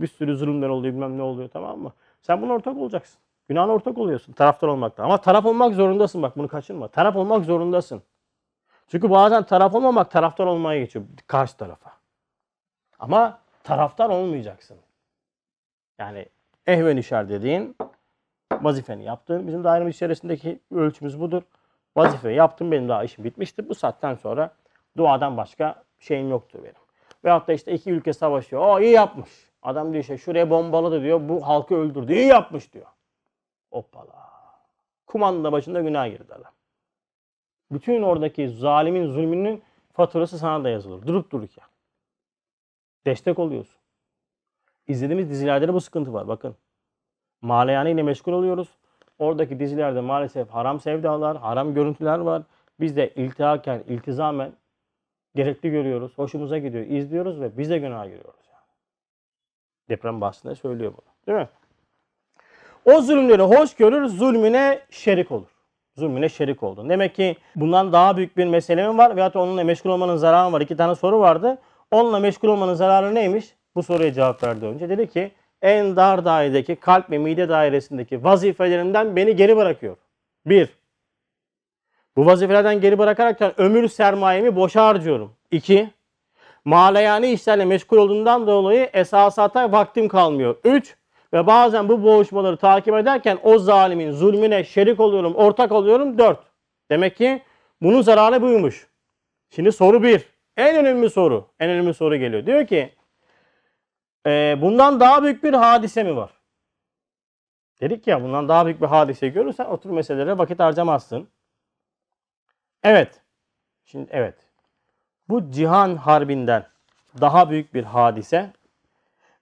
Bir sürü zulümler oluyor bilmem ne oluyor tamam mı? Sen buna ortak olacaksın. Günahına ortak oluyorsun taraftar olmakta. Ama taraf olmak zorundasın bak bunu kaçırma. Taraf olmak zorundasın. Çünkü bazen taraf olmamak taraftar olmaya geçiyor karşı tarafa. Ama taraftar olmayacaksın. Yani ehven işar dediğin vazifeni yaptın. Bizim dairemiz içerisindeki ölçümüz budur. Vazifeyi yaptım benim daha işim bitmişti. Bu saatten sonra duadan başka şeyim yoktur benim. Veyahut da işte iki ülke savaşıyor. O iyi yapmış. Adam diyor işte şuraya bombaladı diyor. Bu halkı öldürdü. İyi yapmış diyor. Hoppala. Kumanda başında günah girdi adam. Bütün oradaki zalimin zulmünün faturası sana da yazılır. Durup dururken. Destek oluyorsun. İzlediğimiz dizilerde de bu sıkıntı var. Bakın. Maleyane ile meşgul oluyoruz. Oradaki dizilerde maalesef haram sevdalar, haram görüntüler var. Biz de iltihaken, iltizamen gerekli görüyoruz. Hoşumuza gidiyor. izliyoruz ve biz de günah giriyoruz. Yani. Deprem bahsinde söylüyor bunu. Değil mi? O zulümleri hoş görür, zulmüne şerik olur. Zulmüne şerik oldu. Demek ki bundan daha büyük bir mesele mi var? Veyahut onunla meşgul olmanın zararı var. İki tane soru vardı. Onunla meşgul olmanın zararı neymiş? Bu soruya cevap verdi önce. Dedi ki en dar dairedeki kalp ve mide dairesindeki vazifelerimden beni geri bırakıyor. Bir, bu vazifelerden geri bırakaraktan ömür sermayemi boşa harcıyorum. İki, maleyani işlerle meşgul olduğundan dolayı esasata vaktim kalmıyor. Üç, ve bazen bu boğuşmaları takip ederken o zalimin zulmüne şerik oluyorum, ortak oluyorum. Dört. Demek ki bunun zararı buymuş. Şimdi soru bir. En önemli soru. En önemli soru geliyor. Diyor ki e, bundan daha büyük bir hadise mi var? Dedik ya bundan daha büyük bir hadise görürsen otur meselelere vakit harcamazsın. Evet. Şimdi evet. Bu cihan harbinden daha büyük bir hadise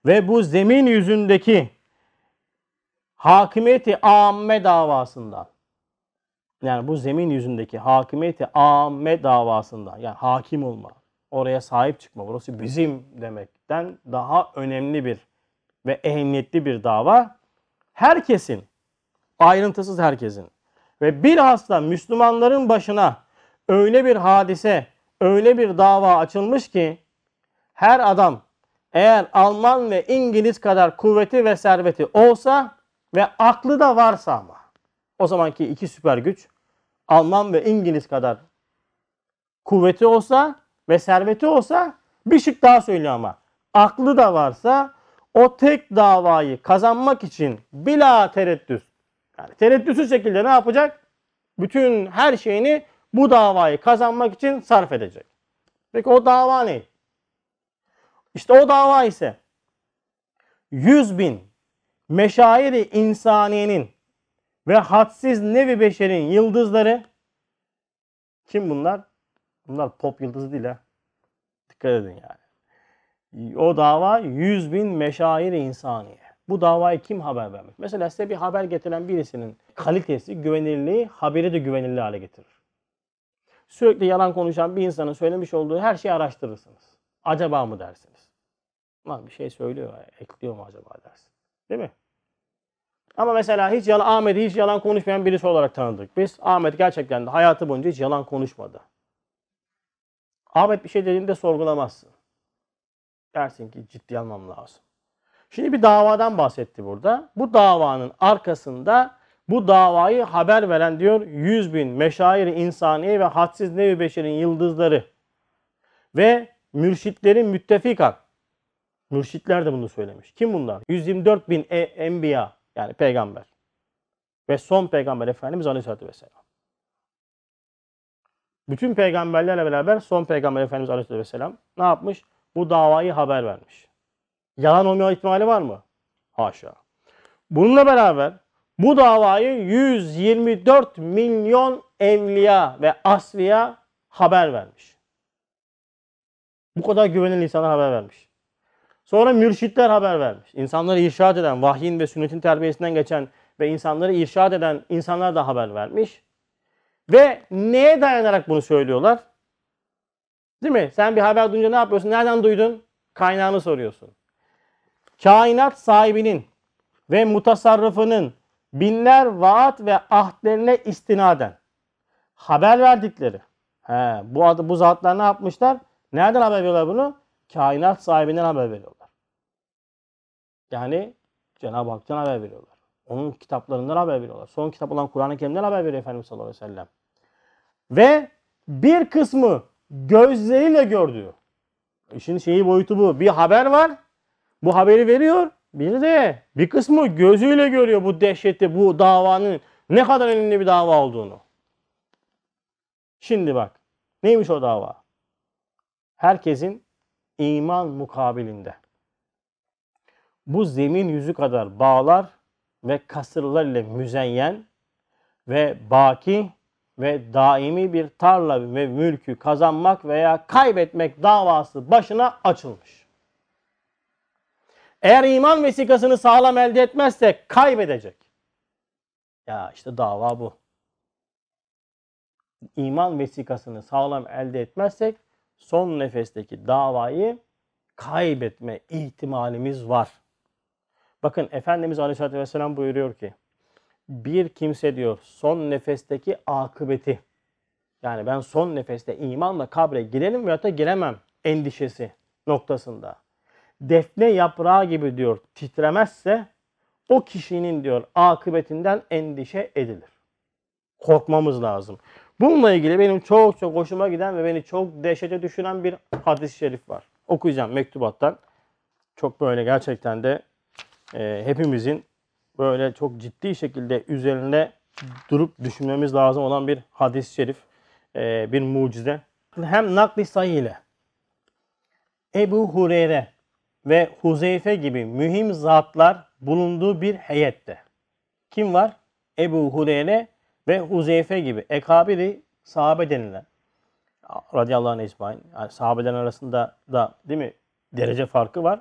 ve bu zemin yüzündeki hakimiyeti amme davasından yani bu zemin yüzündeki hakimiyeti amme davasından yani hakim olma, oraya sahip çıkma, burası bizim demekten daha önemli bir ve ehemmiyetli bir dava. Herkesin, ayrıntısız herkesin ve bilhassa Müslümanların başına öyle bir hadise, öyle bir dava açılmış ki her adam eğer Alman ve İngiliz kadar kuvveti ve serveti olsa ve aklı da varsa ama o zamanki iki süper güç Alman ve İngiliz kadar kuvveti olsa ve serveti olsa bir şık daha söylüyor ama. Aklı da varsa o tek davayı kazanmak için bila tereddüt yani tereddütsüz şekilde ne yapacak? Bütün her şeyini bu davayı kazanmak için sarf edecek. Peki o dava ne? İşte o dava ise 100 bin meşairi insaniyenin ve hadsiz nevi beşerin yıldızları kim bunlar? Bunlar pop yıldızı değil ha. Dikkat edin yani. O dava 100 bin meşairi insaniye. Bu davayı kim haber vermiş? Mesela size bir haber getiren birisinin kalitesi, güvenilirliği haberi de güvenilir hale getirir. Sürekli yalan konuşan bir insanın söylemiş olduğu her şeyi araştırırsınız. Acaba mı dersiniz? Lan bir şey söylüyor, ekliyor mu acaba dersin. Değil mi? Ama mesela hiç yalan, Ahmet'i hiç yalan konuşmayan birisi olarak tanıdık. Biz Ahmet gerçekten de hayatı boyunca hiç yalan konuşmadı. Ahmet bir şey dediğinde sorgulamazsın. Dersin ki ciddi almam lazım. Şimdi bir davadan bahsetti burada. Bu davanın arkasında bu davayı haber veren diyor 100 bin meşair insaniye ve hadsiz nevi beşerin yıldızları ve mürşitlerin müttefikan. Mürşitler de bunu söylemiş. Kim bunlar? 124 bin e enbiya yani peygamber. Ve son peygamber Efendimiz Aleyhisselatü Vesselam. Bütün peygamberlerle beraber son peygamber Efendimiz Aleyhisselatü Vesselam ne yapmış? Bu davayı haber vermiş. Yalan olma ihtimali var mı? Haşa. Bununla beraber bu davayı 124 milyon evliya ve asfiya haber vermiş. Bu kadar güvenilir insana haber vermiş. Sonra mürşitler haber vermiş. İnsanları irşad eden, vahyin ve sünnetin terbiyesinden geçen ve insanları irşad eden insanlar da haber vermiş. Ve neye dayanarak bunu söylüyorlar? Değil mi? Sen bir haber duyunca ne yapıyorsun? Nereden duydun? Kaynağını soruyorsun. Kainat sahibinin ve mutasarrıfının binler vaat ve ahdlerine istinaden haber verdikleri. He, bu adı bu zatlar ne yapmışlar? Nereden haber veriyorlar bunu? Kainat sahibinden haber veriyorlar. Yani Cenab-ı Hak'tan haber veriyorlar. Onun kitaplarından haber veriyorlar. Son kitap olan Kur'an-ı Kerim'den haber veriyor Efendimiz sallallahu aleyhi ve sellem. Ve bir kısmı gözleriyle gördü. İşin şeyi boyutu bu. Bir haber var. Bu haberi veriyor. Bir de bir kısmı gözüyle görüyor bu dehşeti, bu davanın ne kadar önemli bir dava olduğunu. Şimdi bak. Neymiş o dava? Herkesin iman mukabilinde. Bu zemin yüzü kadar bağlar ve kasırlar ile müzeyyen ve baki ve daimi bir tarla ve mülkü kazanmak veya kaybetmek davası başına açılmış. Eğer iman vesikasını sağlam elde etmezse kaybedecek. Ya işte dava bu. İman vesikasını sağlam elde etmezsek son nefesteki davayı kaybetme ihtimalimiz var. Bakın Efendimiz Aleyhisselatü Vesselam buyuruyor ki bir kimse diyor son nefesteki akıbeti yani ben son nefeste imanla kabre girelim veya da giremem endişesi noktasında defne yaprağı gibi diyor titremezse o kişinin diyor akıbetinden endişe edilir. Korkmamız lazım. Bununla ilgili benim çok çok hoşuma giden ve beni çok dehşete düşüren bir hadis-i şerif var. Okuyacağım mektubattan. Çok böyle gerçekten de e, hepimizin böyle çok ciddi şekilde üzerine durup düşünmemiz lazım olan bir hadis-i şerif, e, bir mucize. Hem nakli sayı ile Ebu Hureyre ve Huzeyfe gibi mühim zatlar bulunduğu bir heyette. Kim var? Ebu Hureyre ve Huzeyfe gibi ekabiri sahabe denilen radıyallahu anh ecmain. Yani sahabeden arasında da değil mi derece farkı var.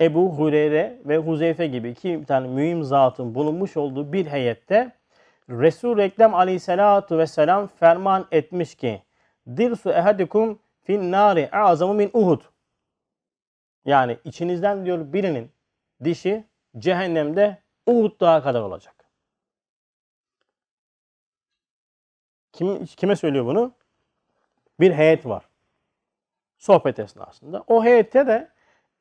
Ebu Hureyre ve Huzeyfe gibi iki tane mühim zatın bulunmuş olduğu bir heyette Resul Ekrem aleyhissalatu vesselam ferman etmiş ki Dirsu ehadikum fin nari azamu min Uhud. Yani içinizden diyor birinin dişi cehennemde Uhud dağı kadar olacak. Kim, kime söylüyor bunu? Bir heyet var. Sohbet esnasında. O heyette de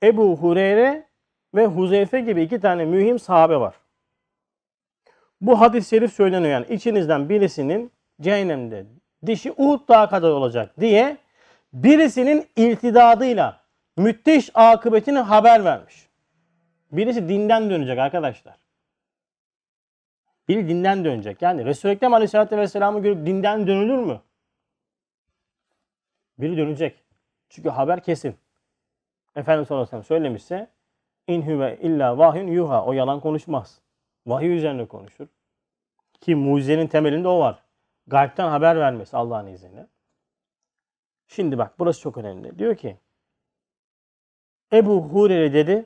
Ebu Hureyre ve Huzeyfe gibi iki tane mühim sahabe var. Bu hadis-i şerif söyleniyor yani içinizden birisinin cehennemde dişi Uhud dağı kadar olacak diye birisinin iltidadıyla müthiş akıbetini haber vermiş. Birisi dinden dönecek arkadaşlar. Biri dinden dönecek. Yani Resul-i Ekrem Aleyhisselatü Vesselam'ı görüp dinden dönülür mü? Biri dönecek. Çünkü haber kesin. Efendimiz sallallahu aleyhi söylemişse in huve illa vahyun yuha. O yalan konuşmaz. Vahiy üzerine konuşur. Ki mucizenin temelinde o var. Gaybten haber vermesi Allah'ın izniyle. Şimdi bak burası çok önemli. Diyor ki Ebu Hureyre dedi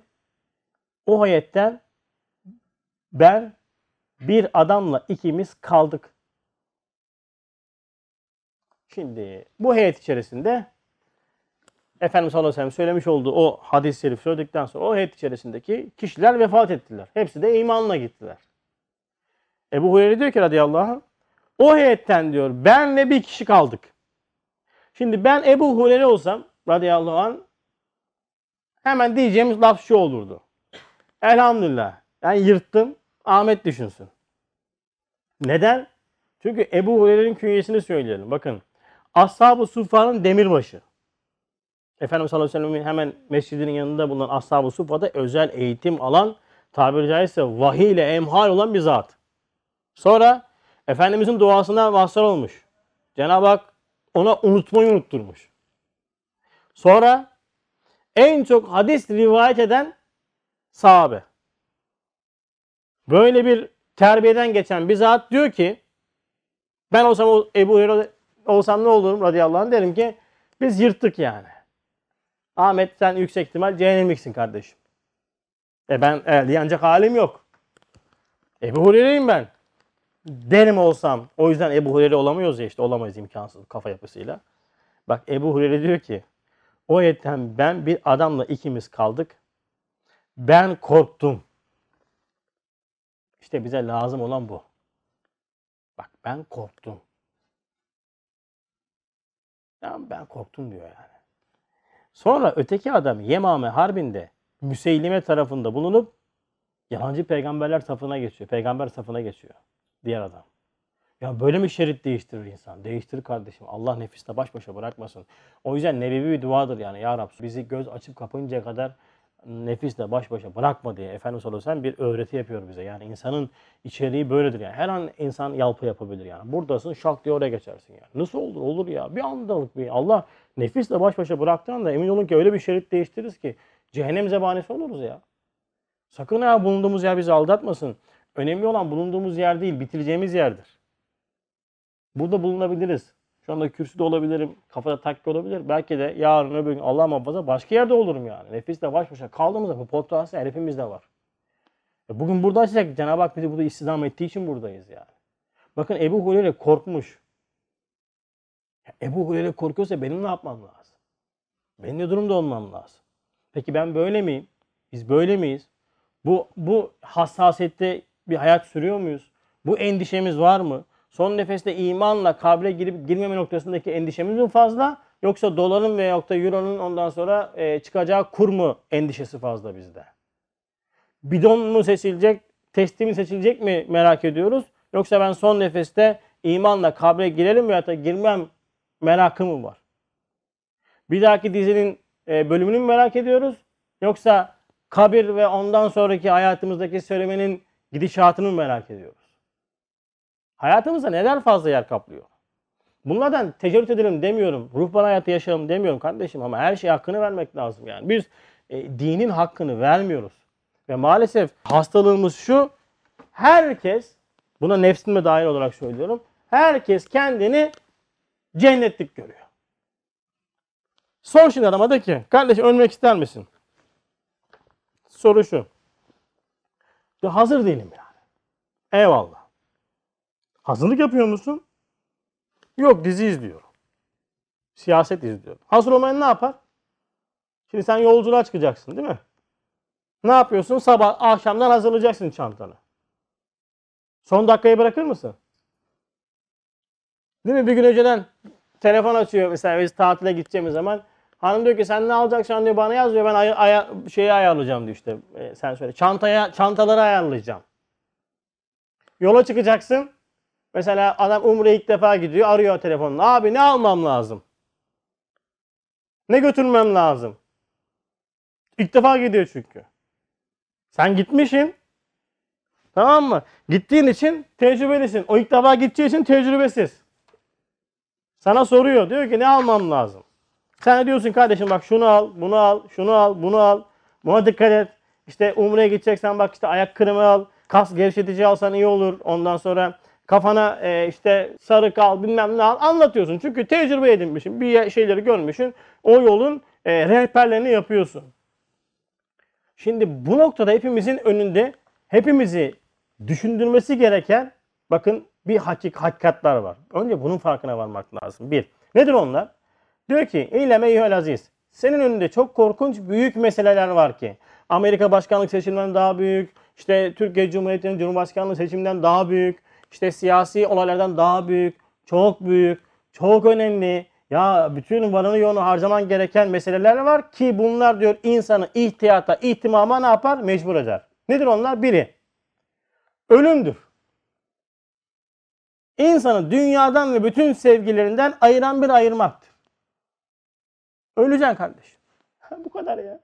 o ayetten ben bir adamla ikimiz kaldık. Şimdi bu heyet içerisinde Efendimiz sallallahu aleyhi ve sellem söylemiş olduğu o hadis-i şerif söyledikten sonra o heyet içerisindeki kişiler vefat ettiler. Hepsi de imanla gittiler. Ebu Hureyre diyor ki radıyallahu anh o heyetten diyor ben ve bir kişi kaldık. Şimdi ben Ebu Hureyre olsam radıyallahu anh hemen diyeceğimiz laf şu olurdu. Elhamdülillah. Ben yırttım. Ahmet düşünsün. Neden? Çünkü Ebu Hureyre'nin künyesini söyleyelim. Bakın. Ashab-ı Suffa'nın demirbaşı. Efendimiz sallallahu aleyhi ve sellem'in hemen mescidinin yanında bulunan Ashab-ı Suffa'da özel eğitim alan tabiri caizse vahiy ile emhal olan bir zat. Sonra Efendimizin duasına mazhar olmuş. Cenab-ı Hak ona unutmayı unutturmuş. Sonra en çok hadis rivayet eden sahabe. Böyle bir terbiyeden geçen bir zat diyor ki ben olsam Ebu Hureyre olsam ne olurum radıyallahu anh derim ki biz yırttık yani. Ahmet sen yüksek ihtimal cehennemliksin kardeşim. E ben elde ancak halim yok. Ebu Hureyre'yim ben. Derim olsam. O yüzden Ebu Hureyre olamıyoruz ya işte olamayız imkansız kafa yapısıyla. Bak Ebu Hureyre diyor ki o ayetten ben bir adamla ikimiz kaldık. Ben korktum. İşte bize lazım olan bu. Bak ben korktum. Ya ben korktum diyor yani. Sonra öteki adam Yemame Harbi'nde Müseylime tarafında bulunup yalancı peygamberler safına geçiyor. Peygamber safına geçiyor. Diğer adam. Ya böyle mi şerit değiştirir insan? Değiştirir kardeşim. Allah nefiste baş başa bırakmasın. O yüzden nebevi bir duadır yani. Ya Rab bizi göz açıp kapayıncaya kadar nefisle baş başa bırakma diye Efendimiz sallallahu bir öğreti yapıyor bize. Yani insanın içeriği böyledir yani. Her an insan yalpa yapabilir yani. Buradasın şak diye oraya geçersin yani. Nasıl olur? Olur ya. Bir andalık bir Allah nefisle baş başa bıraktığında emin olun ki öyle bir şerit değiştiririz ki cehennem zebanesi oluruz ya. Sakın ha bulunduğumuz yer bizi aldatmasın. Önemli olan bulunduğumuz yer değil, bitireceğimiz yerdir. Burada bulunabiliriz. Şu anda kürsüde olabilirim, kafada takki olabilir. Belki de yarın öbür gün Allah muhafaza başka yerde olurum yani. Nefisle baş başa kaldığımızda bu potansiyel hepimizde var. E bugün burada açacak Cenab-ı Hak bizi burada istihdam ettiği için buradayız yani. Bakın Ebu Hureyre korkmuş. Ebu Hureyre korkuyorsa benim ne yapmam lazım? Benim ne durumda olmam lazım? Peki ben böyle miyim? Biz böyle miyiz? Bu, bu hassasiyette bir hayat sürüyor muyuz? Bu endişemiz var mı? Son nefeste imanla kabre girip girmeme noktasındaki endişemiz mi fazla? Yoksa doların veya da euronun ondan sonra e, çıkacağı kur mu endişesi fazla bizde? Bidon mu seçilecek, testi mi seçilecek mi merak ediyoruz? Yoksa ben son nefeste imanla kabre girelim veya da girmem merakı mı var? Bir dahaki dizinin e, bölümünü mü merak ediyoruz? Yoksa kabir ve ondan sonraki hayatımızdaki söylemenin gidişatını mı merak ediyoruz? Hayatımızda neler fazla yer kaplıyor? Bunlardan tecerrüt edelim demiyorum. Ruhban hayatı yaşayalım demiyorum kardeşim ama her şeye hakkını vermek lazım yani. Biz e, dinin hakkını vermiyoruz. Ve maalesef hastalığımız şu. Herkes buna nefsime dair olarak söylüyorum. Herkes kendini cennetlik görüyor. Sor şimdi adama de ki kardeşim ölmek ister misin? Soru şu. Ya hazır değilim yani. Eyvallah. Hazırlık yapıyor musun? Yok dizi izliyorum. Siyaset izliyorum. Hazır olmayan ne yapar? Şimdi sen yolculuğa çıkacaksın değil mi? Ne yapıyorsun? Sabah akşamdan hazırlayacaksın çantanı. Son dakikayı bırakır mısın? Değil mi? Bir gün önceden telefon açıyor mesela biz tatile gideceğimiz zaman. Hanım diyor ki sen ne alacaksın diyor bana yazıyor ben ay- aya- şeyi ayarlayacağım diyor işte. E, sen söyle. Çantaya çantaları ayarlayacağım. Yola çıkacaksın. Mesela adam Umre'ye ilk defa gidiyor arıyor telefonla. Abi ne almam lazım? Ne götürmem lazım? İlk defa gidiyor çünkü. Sen gitmişsin. Tamam mı? Gittiğin için tecrübelisin. O ilk defa gideceği için tecrübesiz. Sana soruyor. Diyor ki ne almam lazım? Sen diyorsun kardeşim bak şunu al, bunu al, şunu al, bunu al. Buna dikkat et. İşte Umre'ye gideceksen bak işte ayak kremi al. Kas gevşetici alsan iyi olur. Ondan sonra kafana e, işte sarı kal bilmem ne al. Anlatıyorsun. Çünkü tecrübe edinmişsin. Bir şeyleri görmüşsün. O yolun e, rehberlerini yapıyorsun. Şimdi bu noktada hepimizin önünde hepimizi düşündürmesi gereken bakın bir hakik hakikatler var. Önce bunun farkına varmak lazım. Bir. Nedir onlar? Diyor ki İleme eyyühel aziz. Senin önünde çok korkunç büyük meseleler var ki. Amerika başkanlık seçiminden daha büyük. işte Türkiye Cumhuriyeti'nin Cumhurbaşkanlığı seçiminden daha büyük. İşte siyasi olaylardan daha büyük. Çok büyük. Çok önemli. Ya bütün varını yoğunu harcaman gereken meseleler var ki bunlar diyor insanı ihtiyata, ihtimama ne yapar? Mecbur eder. Nedir onlar? Biri. Ölümdür. İnsanı dünyadan ve bütün sevgilerinden ayıran bir ayırmaktır. Öleceksin kardeşim. Bu kadar ya.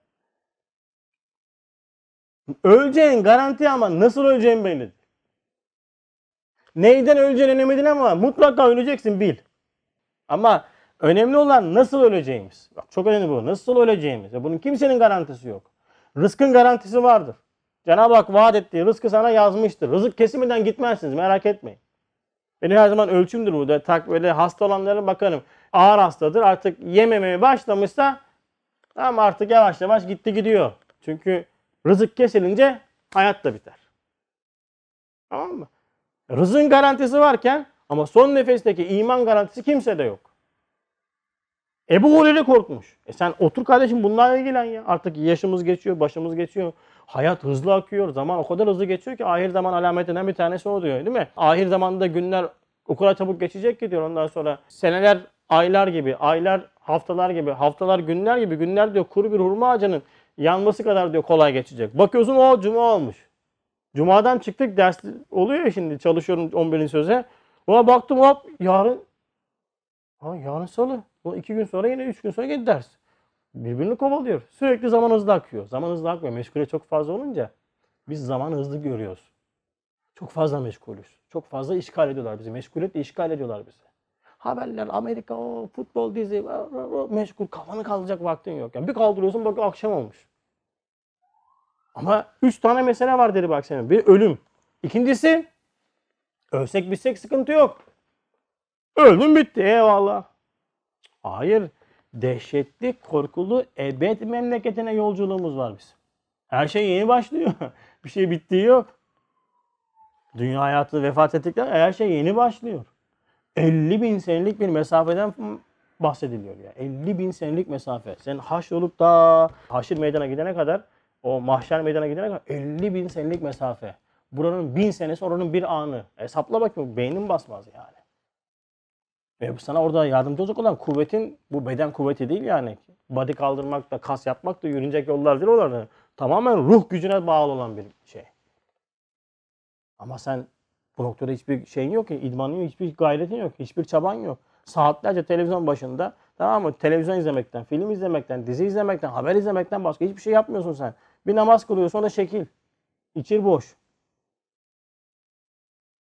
Öleceğin garanti ama nasıl öleceğin belli. Neyden öleceğin önemli değil ama mutlaka öleceksin bil. Ama önemli olan nasıl öleceğimiz. Bak çok önemli bu. Nasıl öleceğimiz. Ve bunun kimsenin garantisi yok. Rızkın garantisi vardır. Cenab-ı Hak vaat ettiği rızkı sana yazmıştır. Rızık kesiminden gitmezsiniz merak etmeyin. Benim her zaman ölçümdür bu. Tak böyle hasta olanlara bakarım. Ağır hastadır artık yememeye başlamışsa ama artık yavaş yavaş gitti gidiyor. Çünkü rızık kesilince hayat da biter. Tamam mı? Rızın garantisi varken ama son nefesteki iman garantisi kimsede yok. Ebu Hureyre korkmuş. E sen otur kardeşim bunlarla ilgilen ya. Artık yaşımız geçiyor, başımız geçiyor. Hayat hızlı akıyor. Zaman o kadar hızlı geçiyor ki ahir zaman alametinden bir tanesi o diyor değil mi? Ahir zamanda günler o kadar çabuk geçecek ki diyor ondan sonra. Seneler aylar gibi, aylar haftalar gibi, haftalar günler gibi, günler diyor kuru bir hurma ağacının yanması kadar diyor kolay geçecek. Bakıyorsun o cuma olmuş. Cumadan çıktık ders oluyor ya şimdi çalışıyorum 11. söze. Ona baktım hop yarın ha yarın salı. O iki gün sonra yine üç gün sonra yine ders. Birbirini kovalıyor. Sürekli zaman hızlı akıyor. Zaman hızlı akmıyor. Meşgule çok fazla olunca biz zaman hızlı görüyoruz. Çok fazla meşgulüz. Çok fazla işgal ediyorlar bizi. Meşguliyetle işgal ediyorlar bizi. Haberler, Amerika, o, futbol dizi, o, o, meşgul. Kafanı kaldıracak vaktin yok. Yani bir kaldırıyorsun bak akşam olmuş. Ama üç tane mesele var dedi bak senin. Bir ölüm. İkincisi ölsek bitsek sıkıntı yok. Öldüm bitti eyvallah. Hayır. Dehşetli, korkulu ebed memleketine yolculuğumuz var bizim. Her şey yeni başlıyor. bir şey bittiği yok. Dünya hayatı vefat ettikten her şey yeni başlıyor. 50 bin senelik bir mesafeden bahsediliyor ya. 50 bin senelik mesafe. Sen haş olup da haşir meydana gidene kadar o mahşer meydana gidene kadar 50 bin senelik mesafe. Buranın bin senesi oranın bir anı. Hesapla bakayım beynin basmaz yani. Ve sana orada yardımcı olacak olan kuvvetin bu beden kuvveti değil yani. Body kaldırmak da kas yapmak da yürünecek yollar değil onlar. Tamamen ruh gücüne bağlı olan bir şey. Ama sen bu noktada hiçbir şeyin yok ki, idmanın yok, hiçbir gayretin yok, hiçbir çaban yok. Saatlerce televizyon başında tamam mı? Televizyon izlemekten, film izlemekten, dizi izlemekten, haber izlemekten başka hiçbir şey yapmıyorsun sen. Bir namaz kılıyorsun o da şekil. İçir boş.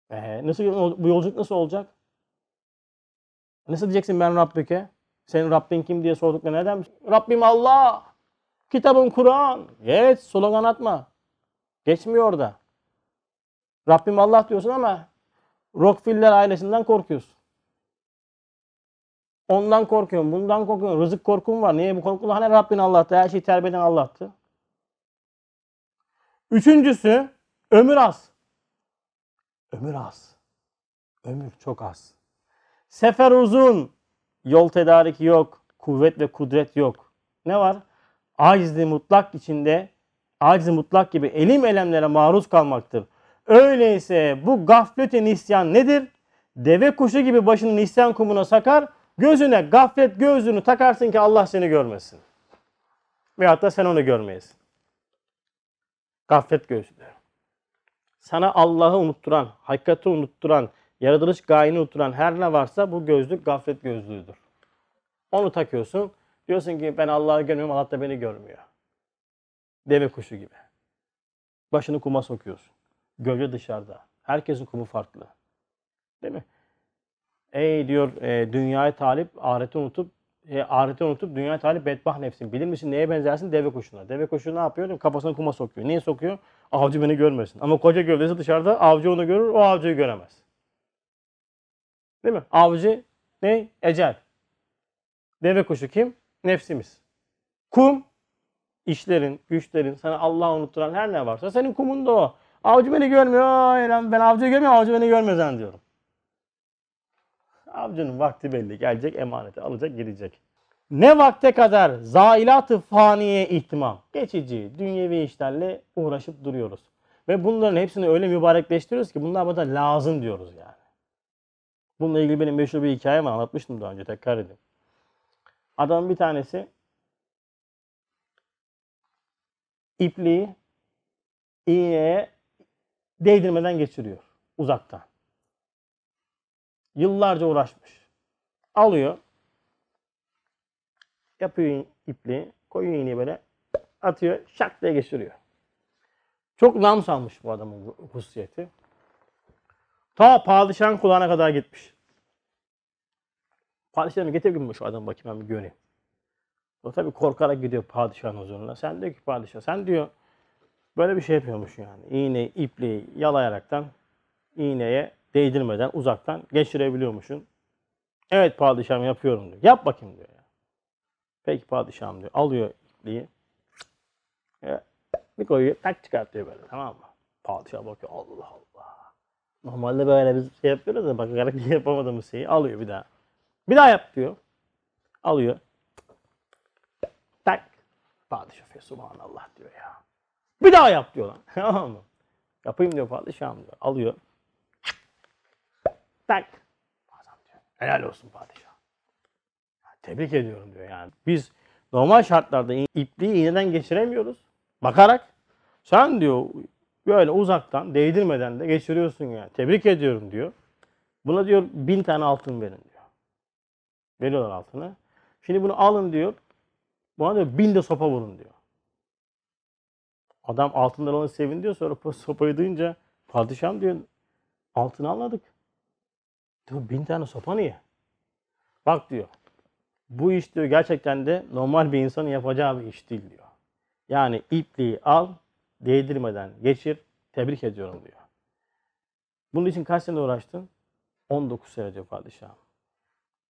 Ee, nasıl bu yolculuk nasıl olacak? Nasıl diyeceksin ben Rabbike? Senin Rabbin kim diye sorduklarına neden? Rabbim Allah. Kitabım Kur'an. Evet slogan atma. Geçmiyor orada. Rabbim Allah diyorsun ama Rockefeller ailesinden korkuyorsun. Ondan korkuyorum, bundan korkuyorum. Rızık korkum var. Niye bu korkulu? Hani Rabbin Allah'tı, her şeyi terbiye eden Allah'tı. Üçüncüsü, ömür az. Ömür az. Ömür çok az. Sefer uzun. Yol tedariki yok. Kuvvet ve kudret yok. Ne var? Acizli mutlak içinde, acizli mutlak gibi elim elemlere maruz kalmaktır. Öyleyse bu gaflete nisyan nedir? Deve kuşu gibi başını nisyan kumuna sakar, gözüne gaflet gözlüğünü takarsın ki Allah seni görmesin. Veyahut da sen onu görmeyesin. Gaflet gözlüğü. Sana Allah'ı unutturan, hakikati unutturan, Yaratılış gayeni unutulan her ne varsa bu gözlük gaflet gözlüğüdür. Onu takıyorsun. Diyorsun ki ben Allah'ı görmüyorum, Allah da beni görmüyor. Deve kuşu gibi. Başını kuma sokuyorsun. Gölge dışarıda. Herkesin kumu farklı. Değil mi? Ey diyor e, dünyayı talip, ahireti unutup e, ahireti unutup dünyayı talip bedbah nefsin. Bilir misin neye benzersin? Deve kuşuna. Deve kuşu ne yapıyor? Kafasını kuma sokuyor. Niye sokuyor? Avcı beni görmesin. Ama koca gövdesi dışarıda avcı onu görür, o avcıyı göremez. Değil mi? Avcı ne? Ecel. Deve kuşu kim? Nefsimiz. Kum, işlerin, güçlerin, sana Allah'ı unutturan her ne varsa senin kumun da o. Avcı beni görmüyor. Ben avcıyı görmüyorum, avcı beni görmez diyorum. Avcının vakti belli. Gelecek emaneti alacak gidecek. Ne vakte kadar zailat-ı faniye ihtimam. Geçici, dünyevi işlerle uğraşıp duruyoruz. Ve bunların hepsini öyle mübarekleştiriyoruz ki bunlar bana lazım diyoruz yani. Bununla ilgili benim meşhur bir hikayem var. Anlatmıştım daha önce tekrar edeyim. Adamın bir tanesi ipliği iğneye değdirmeden geçiriyor uzaktan. Yıllarca uğraşmış. Alıyor. Yapıyor ipliği. Koyuyor iğneyi böyle. Atıyor. Şak diye geçiriyor. Çok nam salmış bu adamın hususiyeti. Ta padişahın kulağına kadar gitmiş. Padişahım getir gün şu adamı bakayım ben bir göreyim. O tabii korkarak gidiyor padişahın huzuruna. Sen diyor ki padişah sen diyor böyle bir şey yapıyormuş yani. İğne, ipliği yalayaraktan iğneye değdirmeden uzaktan geçirebiliyormuşsun. Evet padişahım yapıyorum diyor. Yap bakayım diyor ya. Peki padişahım diyor. Alıyor ipliği. Bir koyuyor. Tak çıkartıyor böyle tamam mı? Padişah bakıyor. Allah Allah. Normalde böyle biz şey yapıyoruz da bakarak yapamadığımız şeyi alıyor bir daha. Bir daha yap diyor. Alıyor. Tak. Padişah fe subhanallah diyor ya. Bir daha yap diyor lan. Tamam mı? Yapayım diyor padişahım diyor. Alıyor. Tak. Adam diyor. Helal olsun padişah. Tebrik ediyorum diyor yani. Biz normal şartlarda ipliği iğneden geçiremiyoruz. Bakarak. Sen diyor böyle uzaktan değdirmeden de geçiriyorsun yani. Tebrik ediyorum diyor. Buna diyor bin tane altın verin diyor. Veriyorlar altını. Şimdi bunu alın diyor. Buna diyor bin de sopa vurun diyor. Adam altından onu sevin diyor. Sonra sopayı duyunca padişahım diyor altını anladık. Diyor bin tane sopa niye? Bak diyor. Bu iş diyor gerçekten de normal bir insanın yapacağı bir iş değil diyor. Yani ipliği al, değdirmeden geçir, tebrik ediyorum diyor. Bunun için kaç sene uğraştın? 19 sene diyor padişahım.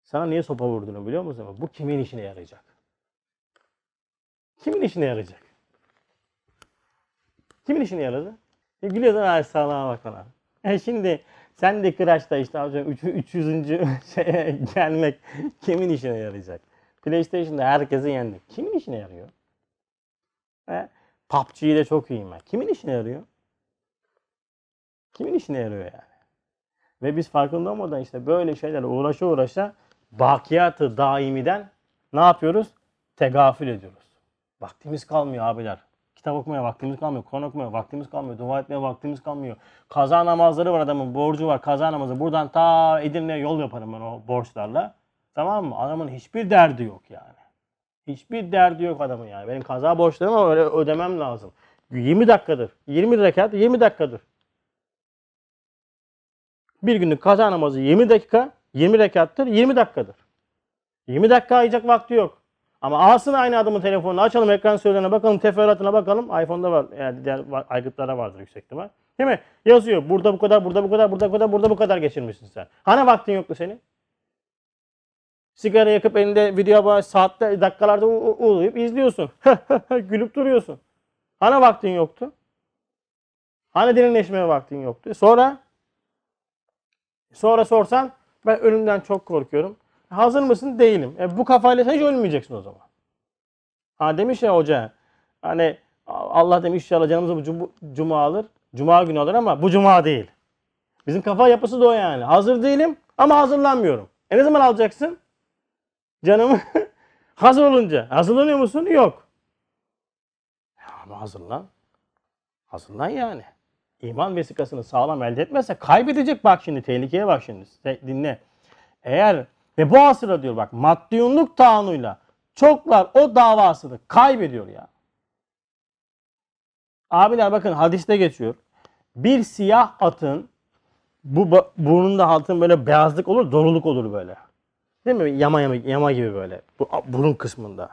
Sana niye sopa vurduğunu biliyor musun? Bu kimin işine yarayacak? Kimin işine yarayacak? Kimin işine yaradı? E gülüyorsun ay sağlığa bak ona. E şimdi sen de Crash'ta işte hocam 300. şeye gelmek kimin işine yarayacak? PlayStation'da herkesi yendik. Kimin işine yarıyor? E, PUBG'yi de çok iyiyim ben. Kimin işine yarıyor? Kimin işine yarıyor yani? Ve biz farkında olmadan işte böyle şeylerle uğraşa uğraşa bakiyatı daimiden ne yapıyoruz? Tegafül ediyoruz. Vaktimiz kalmıyor abiler. Kitap okumaya vaktimiz kalmıyor. Kur'an okumaya vaktimiz kalmıyor. Dua etmeye vaktimiz kalmıyor. Kaza namazları var adamın. Borcu var. Kaza namazı. Buradan ta Edirne'ye yol yaparım ben o borçlarla. Tamam mı? Adamın hiçbir derdi yok yani. Hiçbir derdi yok adamın yani. Benim kaza borçlarımı öyle ödemem lazım. 20 dakikadır. 20 rekat 20 dakikadır. Bir günlük kaza namazı 20 dakika, 20 rekattır, 20 dakikadır. 20 dakika ayıracak vakti yok. Ama alsın aynı adamın telefonunu açalım ekran söylerine bakalım teferruatına bakalım. iPhone'da var yani diğer aygıtlara vardır yüksek ihtimal. Değil mi? Yazıyor burada bu kadar, burada bu kadar, burada bu kadar, burada bu kadar geçirmişsin sen. Hani vaktin yoktu senin? Sigara yakıp elinde video var saatte dakikalarda uyuyup izliyorsun. Gülüp duruyorsun. Hani vaktin yoktu? Hani derinleşmeye vaktin yoktu? Sonra sonra sorsan ben ölümden çok korkuyorum. Hazır mısın? Değilim. E, bu kafayla sen hiç ölmeyeceksin o zaman. Ha demiş ya hoca. Hani Allah demiş inşallah canımızı bu cum- cuma alır. Cuma günü alır ama bu cuma değil. Bizim kafa yapısı da o yani. Hazır değilim ama hazırlanmıyorum. E ne zaman alacaksın? Canımı hazır olunca. Hazırlanıyor musun? Yok. Ya ama hazırlan. Hazırlan yani. iman vesikasını sağlam elde etmezse kaybedecek bak şimdi tehlikeye bak şimdi dinle. Eğer ve bu asırda diyor bak maddiyunluk taanuyla çoklar o davasını kaybediyor ya. Abiler bakın hadiste geçiyor. Bir siyah atın bu burnunda altın böyle beyazlık olur, doluluk olur böyle. Değil mi? Yama yama, yama gibi böyle. Bu burun kısmında.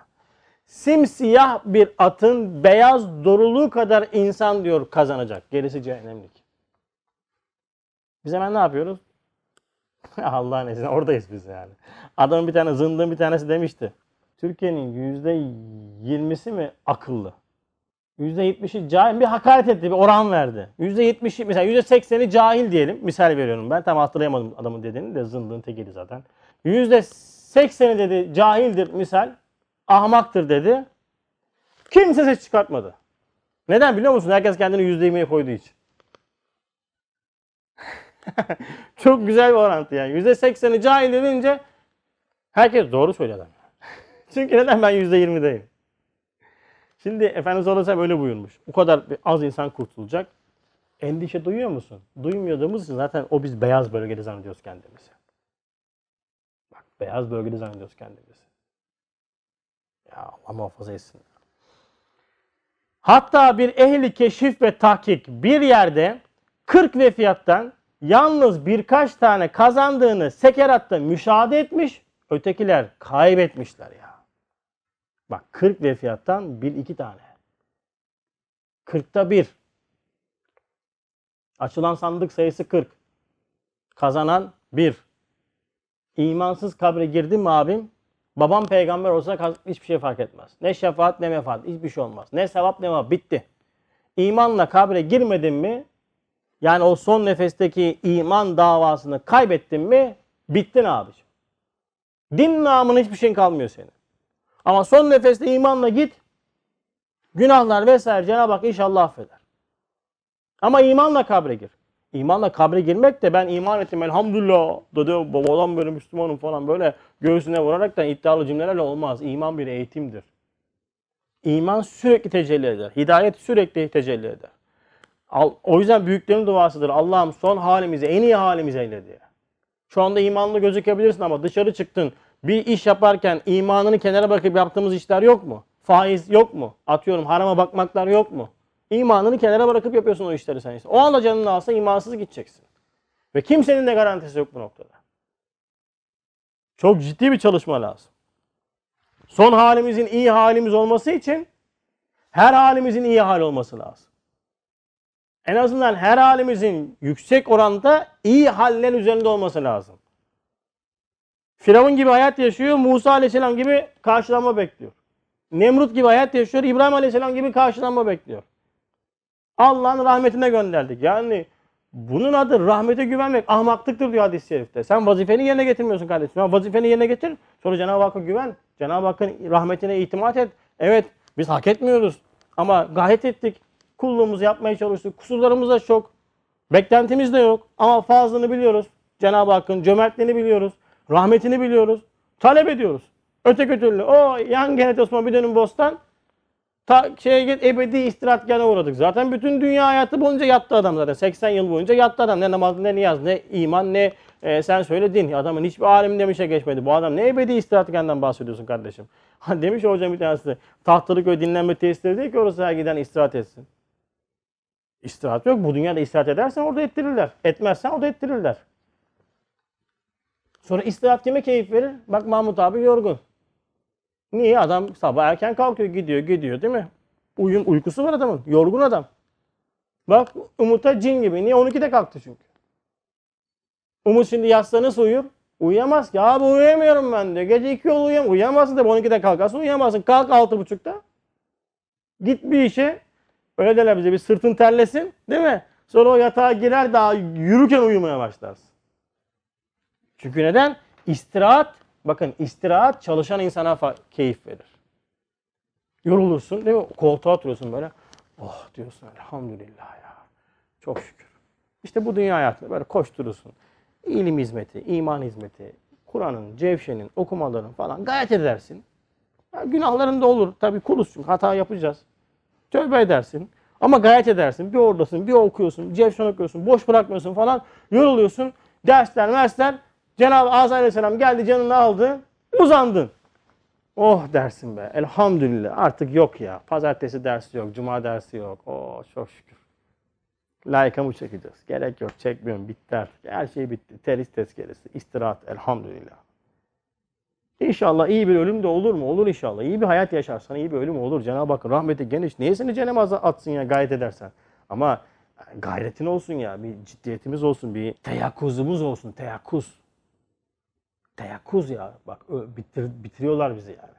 Simsiyah bir atın beyaz doruluğu kadar insan diyor kazanacak. Gerisi cehennemlik. Biz hemen ne yapıyoruz? Allah'ın izniyle oradayız biz yani. Adamın bir tane zındığın bir tanesi demişti. Türkiye'nin yüzde yirmisi mi akıllı? Yüzde yetmişi cahil bir hakaret etti, bir oran verdi. Yüzde yetmişi, mesela yüzde sekseni cahil diyelim. Misal veriyorum ben. Tam hatırlayamadım adamın dediğini de zındığın tekiydi zaten. Yüzde sekseni dedi cahildir misal. Ahmaktır dedi. Kimse ses çıkartmadı. Neden biliyor musun? Herkes kendini yüzde yirmiye koyduğu için. Çok güzel bir orantı yani. Yüzde sekseni cahil dedince herkes doğru söylüyor adam. Çünkü neden ben yüzde yirmideyim? Şimdi Efendimiz Aleyhisselam öyle buyurmuş. Bu kadar az insan kurtulacak. Endişe duyuyor musun? Duymadığımız için zaten o biz beyaz bölgede zannediyoruz kendimizi. Bak beyaz bölgede zannediyoruz kendimizi. Ya Allah muhafaza etsin. Hatta bir ehli keşif ve tahkik bir yerde 40 ve fiyattan yalnız birkaç tane kazandığını sekeratta müşahede etmiş, ötekiler kaybetmişler ya. Bak 40 ve fiyattan bir iki tane. 40'ta bir. Açılan sandık sayısı 40. Kazanan 1. İmansız kabre girdim mi abim? Babam peygamber olsa hiçbir şey fark etmez. Ne şefaat ne mefaat hiçbir şey olmaz. Ne sevap ne vab bitti. İmanla kabre girmedin mi? Yani o son nefesteki iman davasını kaybettin mi? Bittin abiciğim. Din namına hiçbir şeyin kalmıyor senin. Ama son nefeste imanla git. Günahlar vesaire Cenab-ı Hak inşallah affeder. Ama imanla kabre gir. İmanla kabre girmek de ben iman ettim elhamdülillah dedi babadan böyle Müslümanım falan böyle göğsüne vurarak da iddialı cümlelerle olmaz. İman bir eğitimdir. İman sürekli tecelli eder. Hidayet sürekli tecelli eder. O yüzden büyüklerin duasıdır. Allah'ım son halimizi en iyi halimize eyle diye. Şu anda imanlı gözükebilirsin ama dışarı çıktın. Bir iş yaparken imanını kenara bırakıp yaptığımız işler yok mu? Faiz yok mu? Atıyorum harama bakmaklar yok mu? İmanını kenara bırakıp yapıyorsun o işleri sen işte. O anda canını alsa imansız gideceksin. Ve kimsenin de garantisi yok bu noktada. Çok ciddi bir çalışma lazım. Son halimizin iyi halimiz olması için her halimizin iyi hal olması lazım. En azından her halimizin yüksek oranda iyi haller üzerinde olması lazım. Firavun gibi hayat yaşıyor, Musa Aleyhisselam gibi karşılanma bekliyor. Nemrut gibi hayat yaşıyor, İbrahim Aleyhisselam gibi karşılanma bekliyor. Allah'ın rahmetine gönderdik. Yani bunun adı rahmete güvenmek ahmaklıktır diyor hadis-i şerifte. Sen vazifeni yerine getirmiyorsun kardeşim. Sen vazifeni yerine getir. Sonra Cenab-ı Hakk'a güven. Cenab-ı Hakk'ın rahmetine itimat et. Evet biz hak etmiyoruz. Ama gayet ettik. Kulluğumuzu yapmaya çalıştık. Kusurlarımız da çok. Beklentimiz de yok. Ama fazlını biliyoruz. Cenab-ı Hakk'ın cömertliğini biliyoruz. Rahmetini biliyoruz. Talep ediyoruz. Öteki türlü o yan genet Osman bir dönüm bostan ta şeye git ebedi istirahatgâhına uğradık. Zaten bütün dünya hayatı boyunca yattı adam zaten. 80 yıl boyunca yattı adam. Ne namaz ne niyaz ne iman ne e, sen söyle din. Adamın hiçbir alim demişe geçmedi. Bu adam ne ebedi istirahatgâhından bahsediyorsun kardeşim. Demiş hocam bir tanesi. Tahtalıköy dinlenme tesisleri değil ki orası her giden istirahat etsin. İstirahat yok. Bu dünyada istirahat edersen orada ettirirler. Etmezsen orada ettirirler. Sonra istirahat kime keyif verir? Bak Mahmut abi yorgun. Niye? Adam sabah erken kalkıyor, gidiyor, gidiyor değil mi? Uyum, uykusu var adamın. Yorgun adam. Bak Umut'a cin gibi. Niye? 12'de kalktı çünkü. Umut şimdi yatsa nasıl uyur? Uyuyamaz ki. Abi uyuyamıyorum ben diyor. Gece 2 yol uyuyam. Uyuyamazsın da 12'de kalkarsın uyuyamazsın. Kalk 6.30'da. Git bir işe. Öyle derler bize bir sırtın terlesin. Değil mi? Sonra o yatağa girer daha yürürken uyumaya başlarsın. Çünkü neden? İstirahat, bakın istirahat çalışan insana keyif verir. Yorulursun değil mi? Koltuğa oturuyorsun böyle. Oh diyorsun elhamdülillah ya. Çok şükür. İşte bu dünya hayatında böyle koşturursun. İlim hizmeti, iman hizmeti, Kur'an'ın, cevşenin, okumaların falan gayet edersin. Ya günahların da olur. Tabii kuluz hata yapacağız. Tövbe edersin. Ama gayret edersin. Bir oradasın, bir okuyorsun, cevşen okuyorsun, boş bırakmıyorsun falan. Yoruluyorsun. Dersler, mersler. Cenab-ı Azze Aleyhisselam geldi canını aldı. Uzandın. Oh dersin be. Elhamdülillah. Artık yok ya. Pazartesi dersi yok. Cuma dersi yok. Oh çok şükür. Layıka mı çekeceğiz? Gerek yok. Çekmiyorum. Bitti artık. Her şey bitti. Teris tezkeresi. istirahat. Elhamdülillah. İnşallah iyi bir ölüm de olur mu? Olur inşallah. İyi bir hayat yaşarsan iyi bir ölüm olur. Cenab-ı Hak rahmeti geniş. Niye seni cehenneme atsın ya gayret edersen? Ama gayretin olsun ya. Bir ciddiyetimiz olsun. Bir teyakkuzumuz olsun. Teyakkuz. Teyakkuz ya. Bak bitir, bitiriyorlar bizi yani.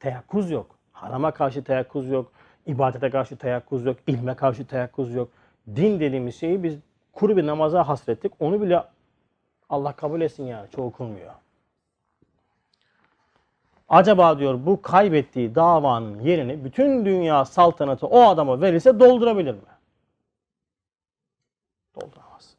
Teyakkuz yok. Harama karşı teyakkuz yok. ibadete karşı teyakkuz yok. ilme karşı teyakkuz yok. Din dediğimiz şeyi biz kuru bir namaza hasrettik. Onu bile Allah kabul etsin yani. Çoğu kılmıyor. Acaba diyor bu kaybettiği davanın yerini bütün dünya saltanatı o adama verilse doldurabilir mi? Dolduramaz.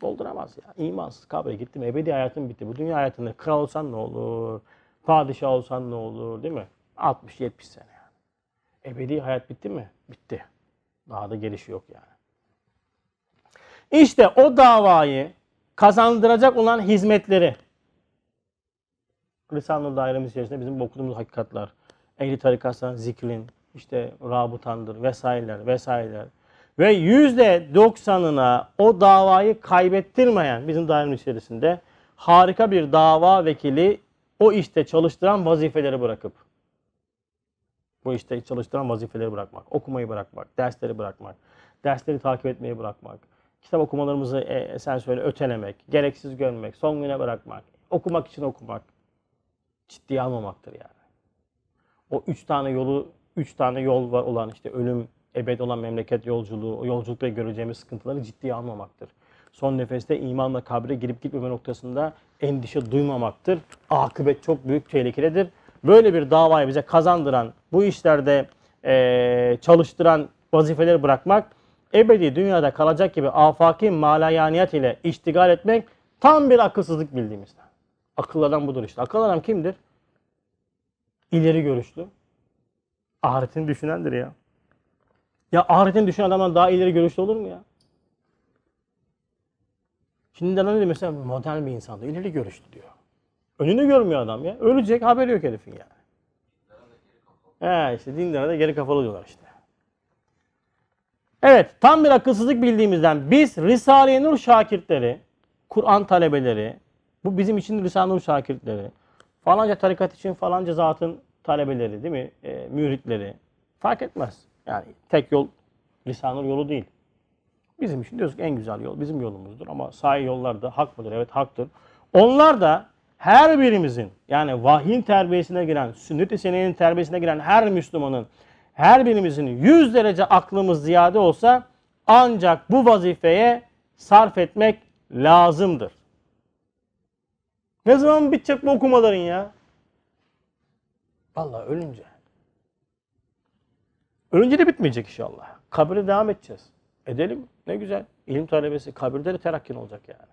Dolduramaz ya. İmansız kabre gittim. Ebedi hayatım bitti. Bu dünya hayatında kral olsan ne olur? Padişah olsan ne olur? Değil mi? 60-70 sene yani. Ebedi hayat bitti mi? Bitti. Daha da gelişi yok yani. İşte o davayı kazandıracak olan hizmetleri Risale-i dairemiz içerisinde bizim okuduğumuz hakikatler, ehli tarikatların zikrin, işte rabutandır vesaireler vesaireler. Ve yüzde doksanına o davayı kaybettirmeyen bizim dairemiz içerisinde harika bir dava vekili o işte çalıştıran vazifeleri bırakıp bu işte çalıştıran vazifeleri bırakmak, okumayı bırakmak, dersleri bırakmak, dersleri takip etmeyi bırakmak, kitap okumalarımızı e, sen söyle ötelemek, gereksiz görmek, son güne bırakmak, okumak için okumak, ciddiye almamaktır yani. O üç tane yolu, üç tane yol var olan işte ölüm, ebed olan memleket yolculuğu, o yolculukta göreceğimiz sıkıntıları ciddiye almamaktır. Son nefeste imanla kabre girip gitmeme noktasında endişe duymamaktır. Akıbet çok büyük tehlikelidir. Böyle bir davayı bize kazandıran, bu işlerde e, çalıştıran vazifeleri bırakmak, ebedi dünyada kalacak gibi afaki malayaniyat ile iştigal etmek tam bir akılsızlık bildiğimizden. Akıl adam budur işte. Akıl adam kimdir? İleri görüşlü. Ahiretini düşünendir ya. Ya ahiretini düşünen adamdan daha ileri görüşlü olur mu ya? Şimdi adam ne mesela modern bir insan diyor. İleri görüşlü diyor. Önünü görmüyor adam ya. Ölecek haberi yok herifin yani. He işte dinlere de geri kafalı diyorlar işte. Evet tam bir akılsızlık bildiğimizden biz Risale-i Nur şakirtleri, Kur'an talebeleri, bu bizim için Risale-i şakirtleri, falanca tarikat için falanca zatın talebeleri değil mi? E, müritleri. Fark etmez. Yani tek yol Risale-i yolu değil. Bizim için diyoruz ki en güzel yol bizim yolumuzdur ama sahi yollar da hak mıdır? Evet haktır. Onlar da her birimizin yani vahyin terbiyesine giren, sünnet-i senenin terbiyesine giren her Müslümanın her birimizin 100 derece aklımız ziyade olsa ancak bu vazifeye sarf etmek lazımdır. Ne zaman bitecek bu okumaların ya? Vallahi ölünce. Ölünce de bitmeyecek inşallah. Kabire devam edeceğiz. Edelim. Ne güzel. İlim talebesi kabirde de terakkin olacak yani.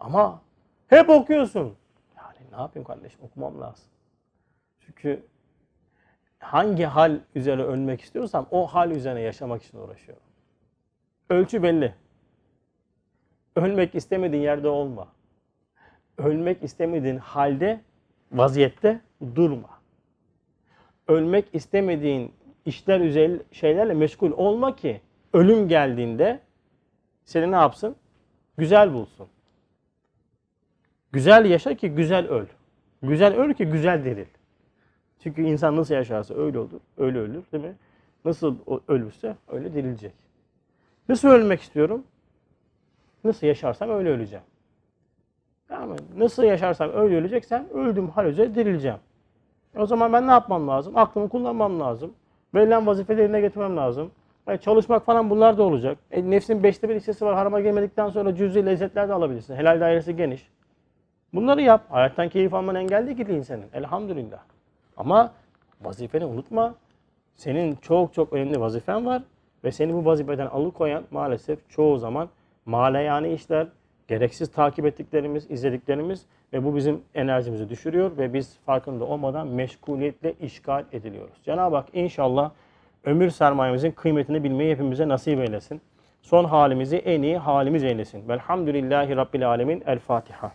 Ama hep okuyorsun. Yani ne yapayım kardeşim okumam lazım. Çünkü hangi hal üzere ölmek istiyorsam o hal üzerine yaşamak için uğraşıyorum. Ölçü belli. Ölmek istemediğin yerde olma. Ölmek istemediğin halde, vaziyette durma. Ölmek istemediğin işler üzeri şeylerle meşgul olma ki ölüm geldiğinde seni ne yapsın? Güzel bulsun. Güzel yaşa ki güzel öl. Güzel öl ki güzel diril. Çünkü insan nasıl yaşarsa öyle olur, öyle ölür değil mi? Nasıl ölürse öyle dirilecek. Nasıl ölmek istiyorum? Nasıl yaşarsam öyle öleceğim. Yani nasıl yaşarsam öyle öleceksem öldüm hal üzere dirileceğim. O zaman ben ne yapmam lazım? Aklımı kullanmam lazım. Verilen vazifeleri yerine getirmem lazım. Yani çalışmak falan bunlar da olacak. E, nefsin beşte bir hissesi var. Harama girmedikten sonra cüz'i lezzetler de alabilirsin. Helal dairesi geniş. Bunları yap. Hayattan keyif alman engel değil ki senin. Elhamdülillah. Ama vazifeni unutma. Senin çok çok önemli vazifen var. Ve seni bu vazifeden alıkoyan maalesef çoğu zaman maleyani işler, gereksiz takip ettiklerimiz, izlediklerimiz ve bu bizim enerjimizi düşürüyor ve biz farkında olmadan meşguliyetle işgal ediliyoruz. Cenab-ı Hak inşallah ömür sermayemizin kıymetini bilmeyi hepimize nasip eylesin. Son halimizi en iyi halimiz eylesin. Velhamdülillahi Rabbil Alemin. El Fatiha.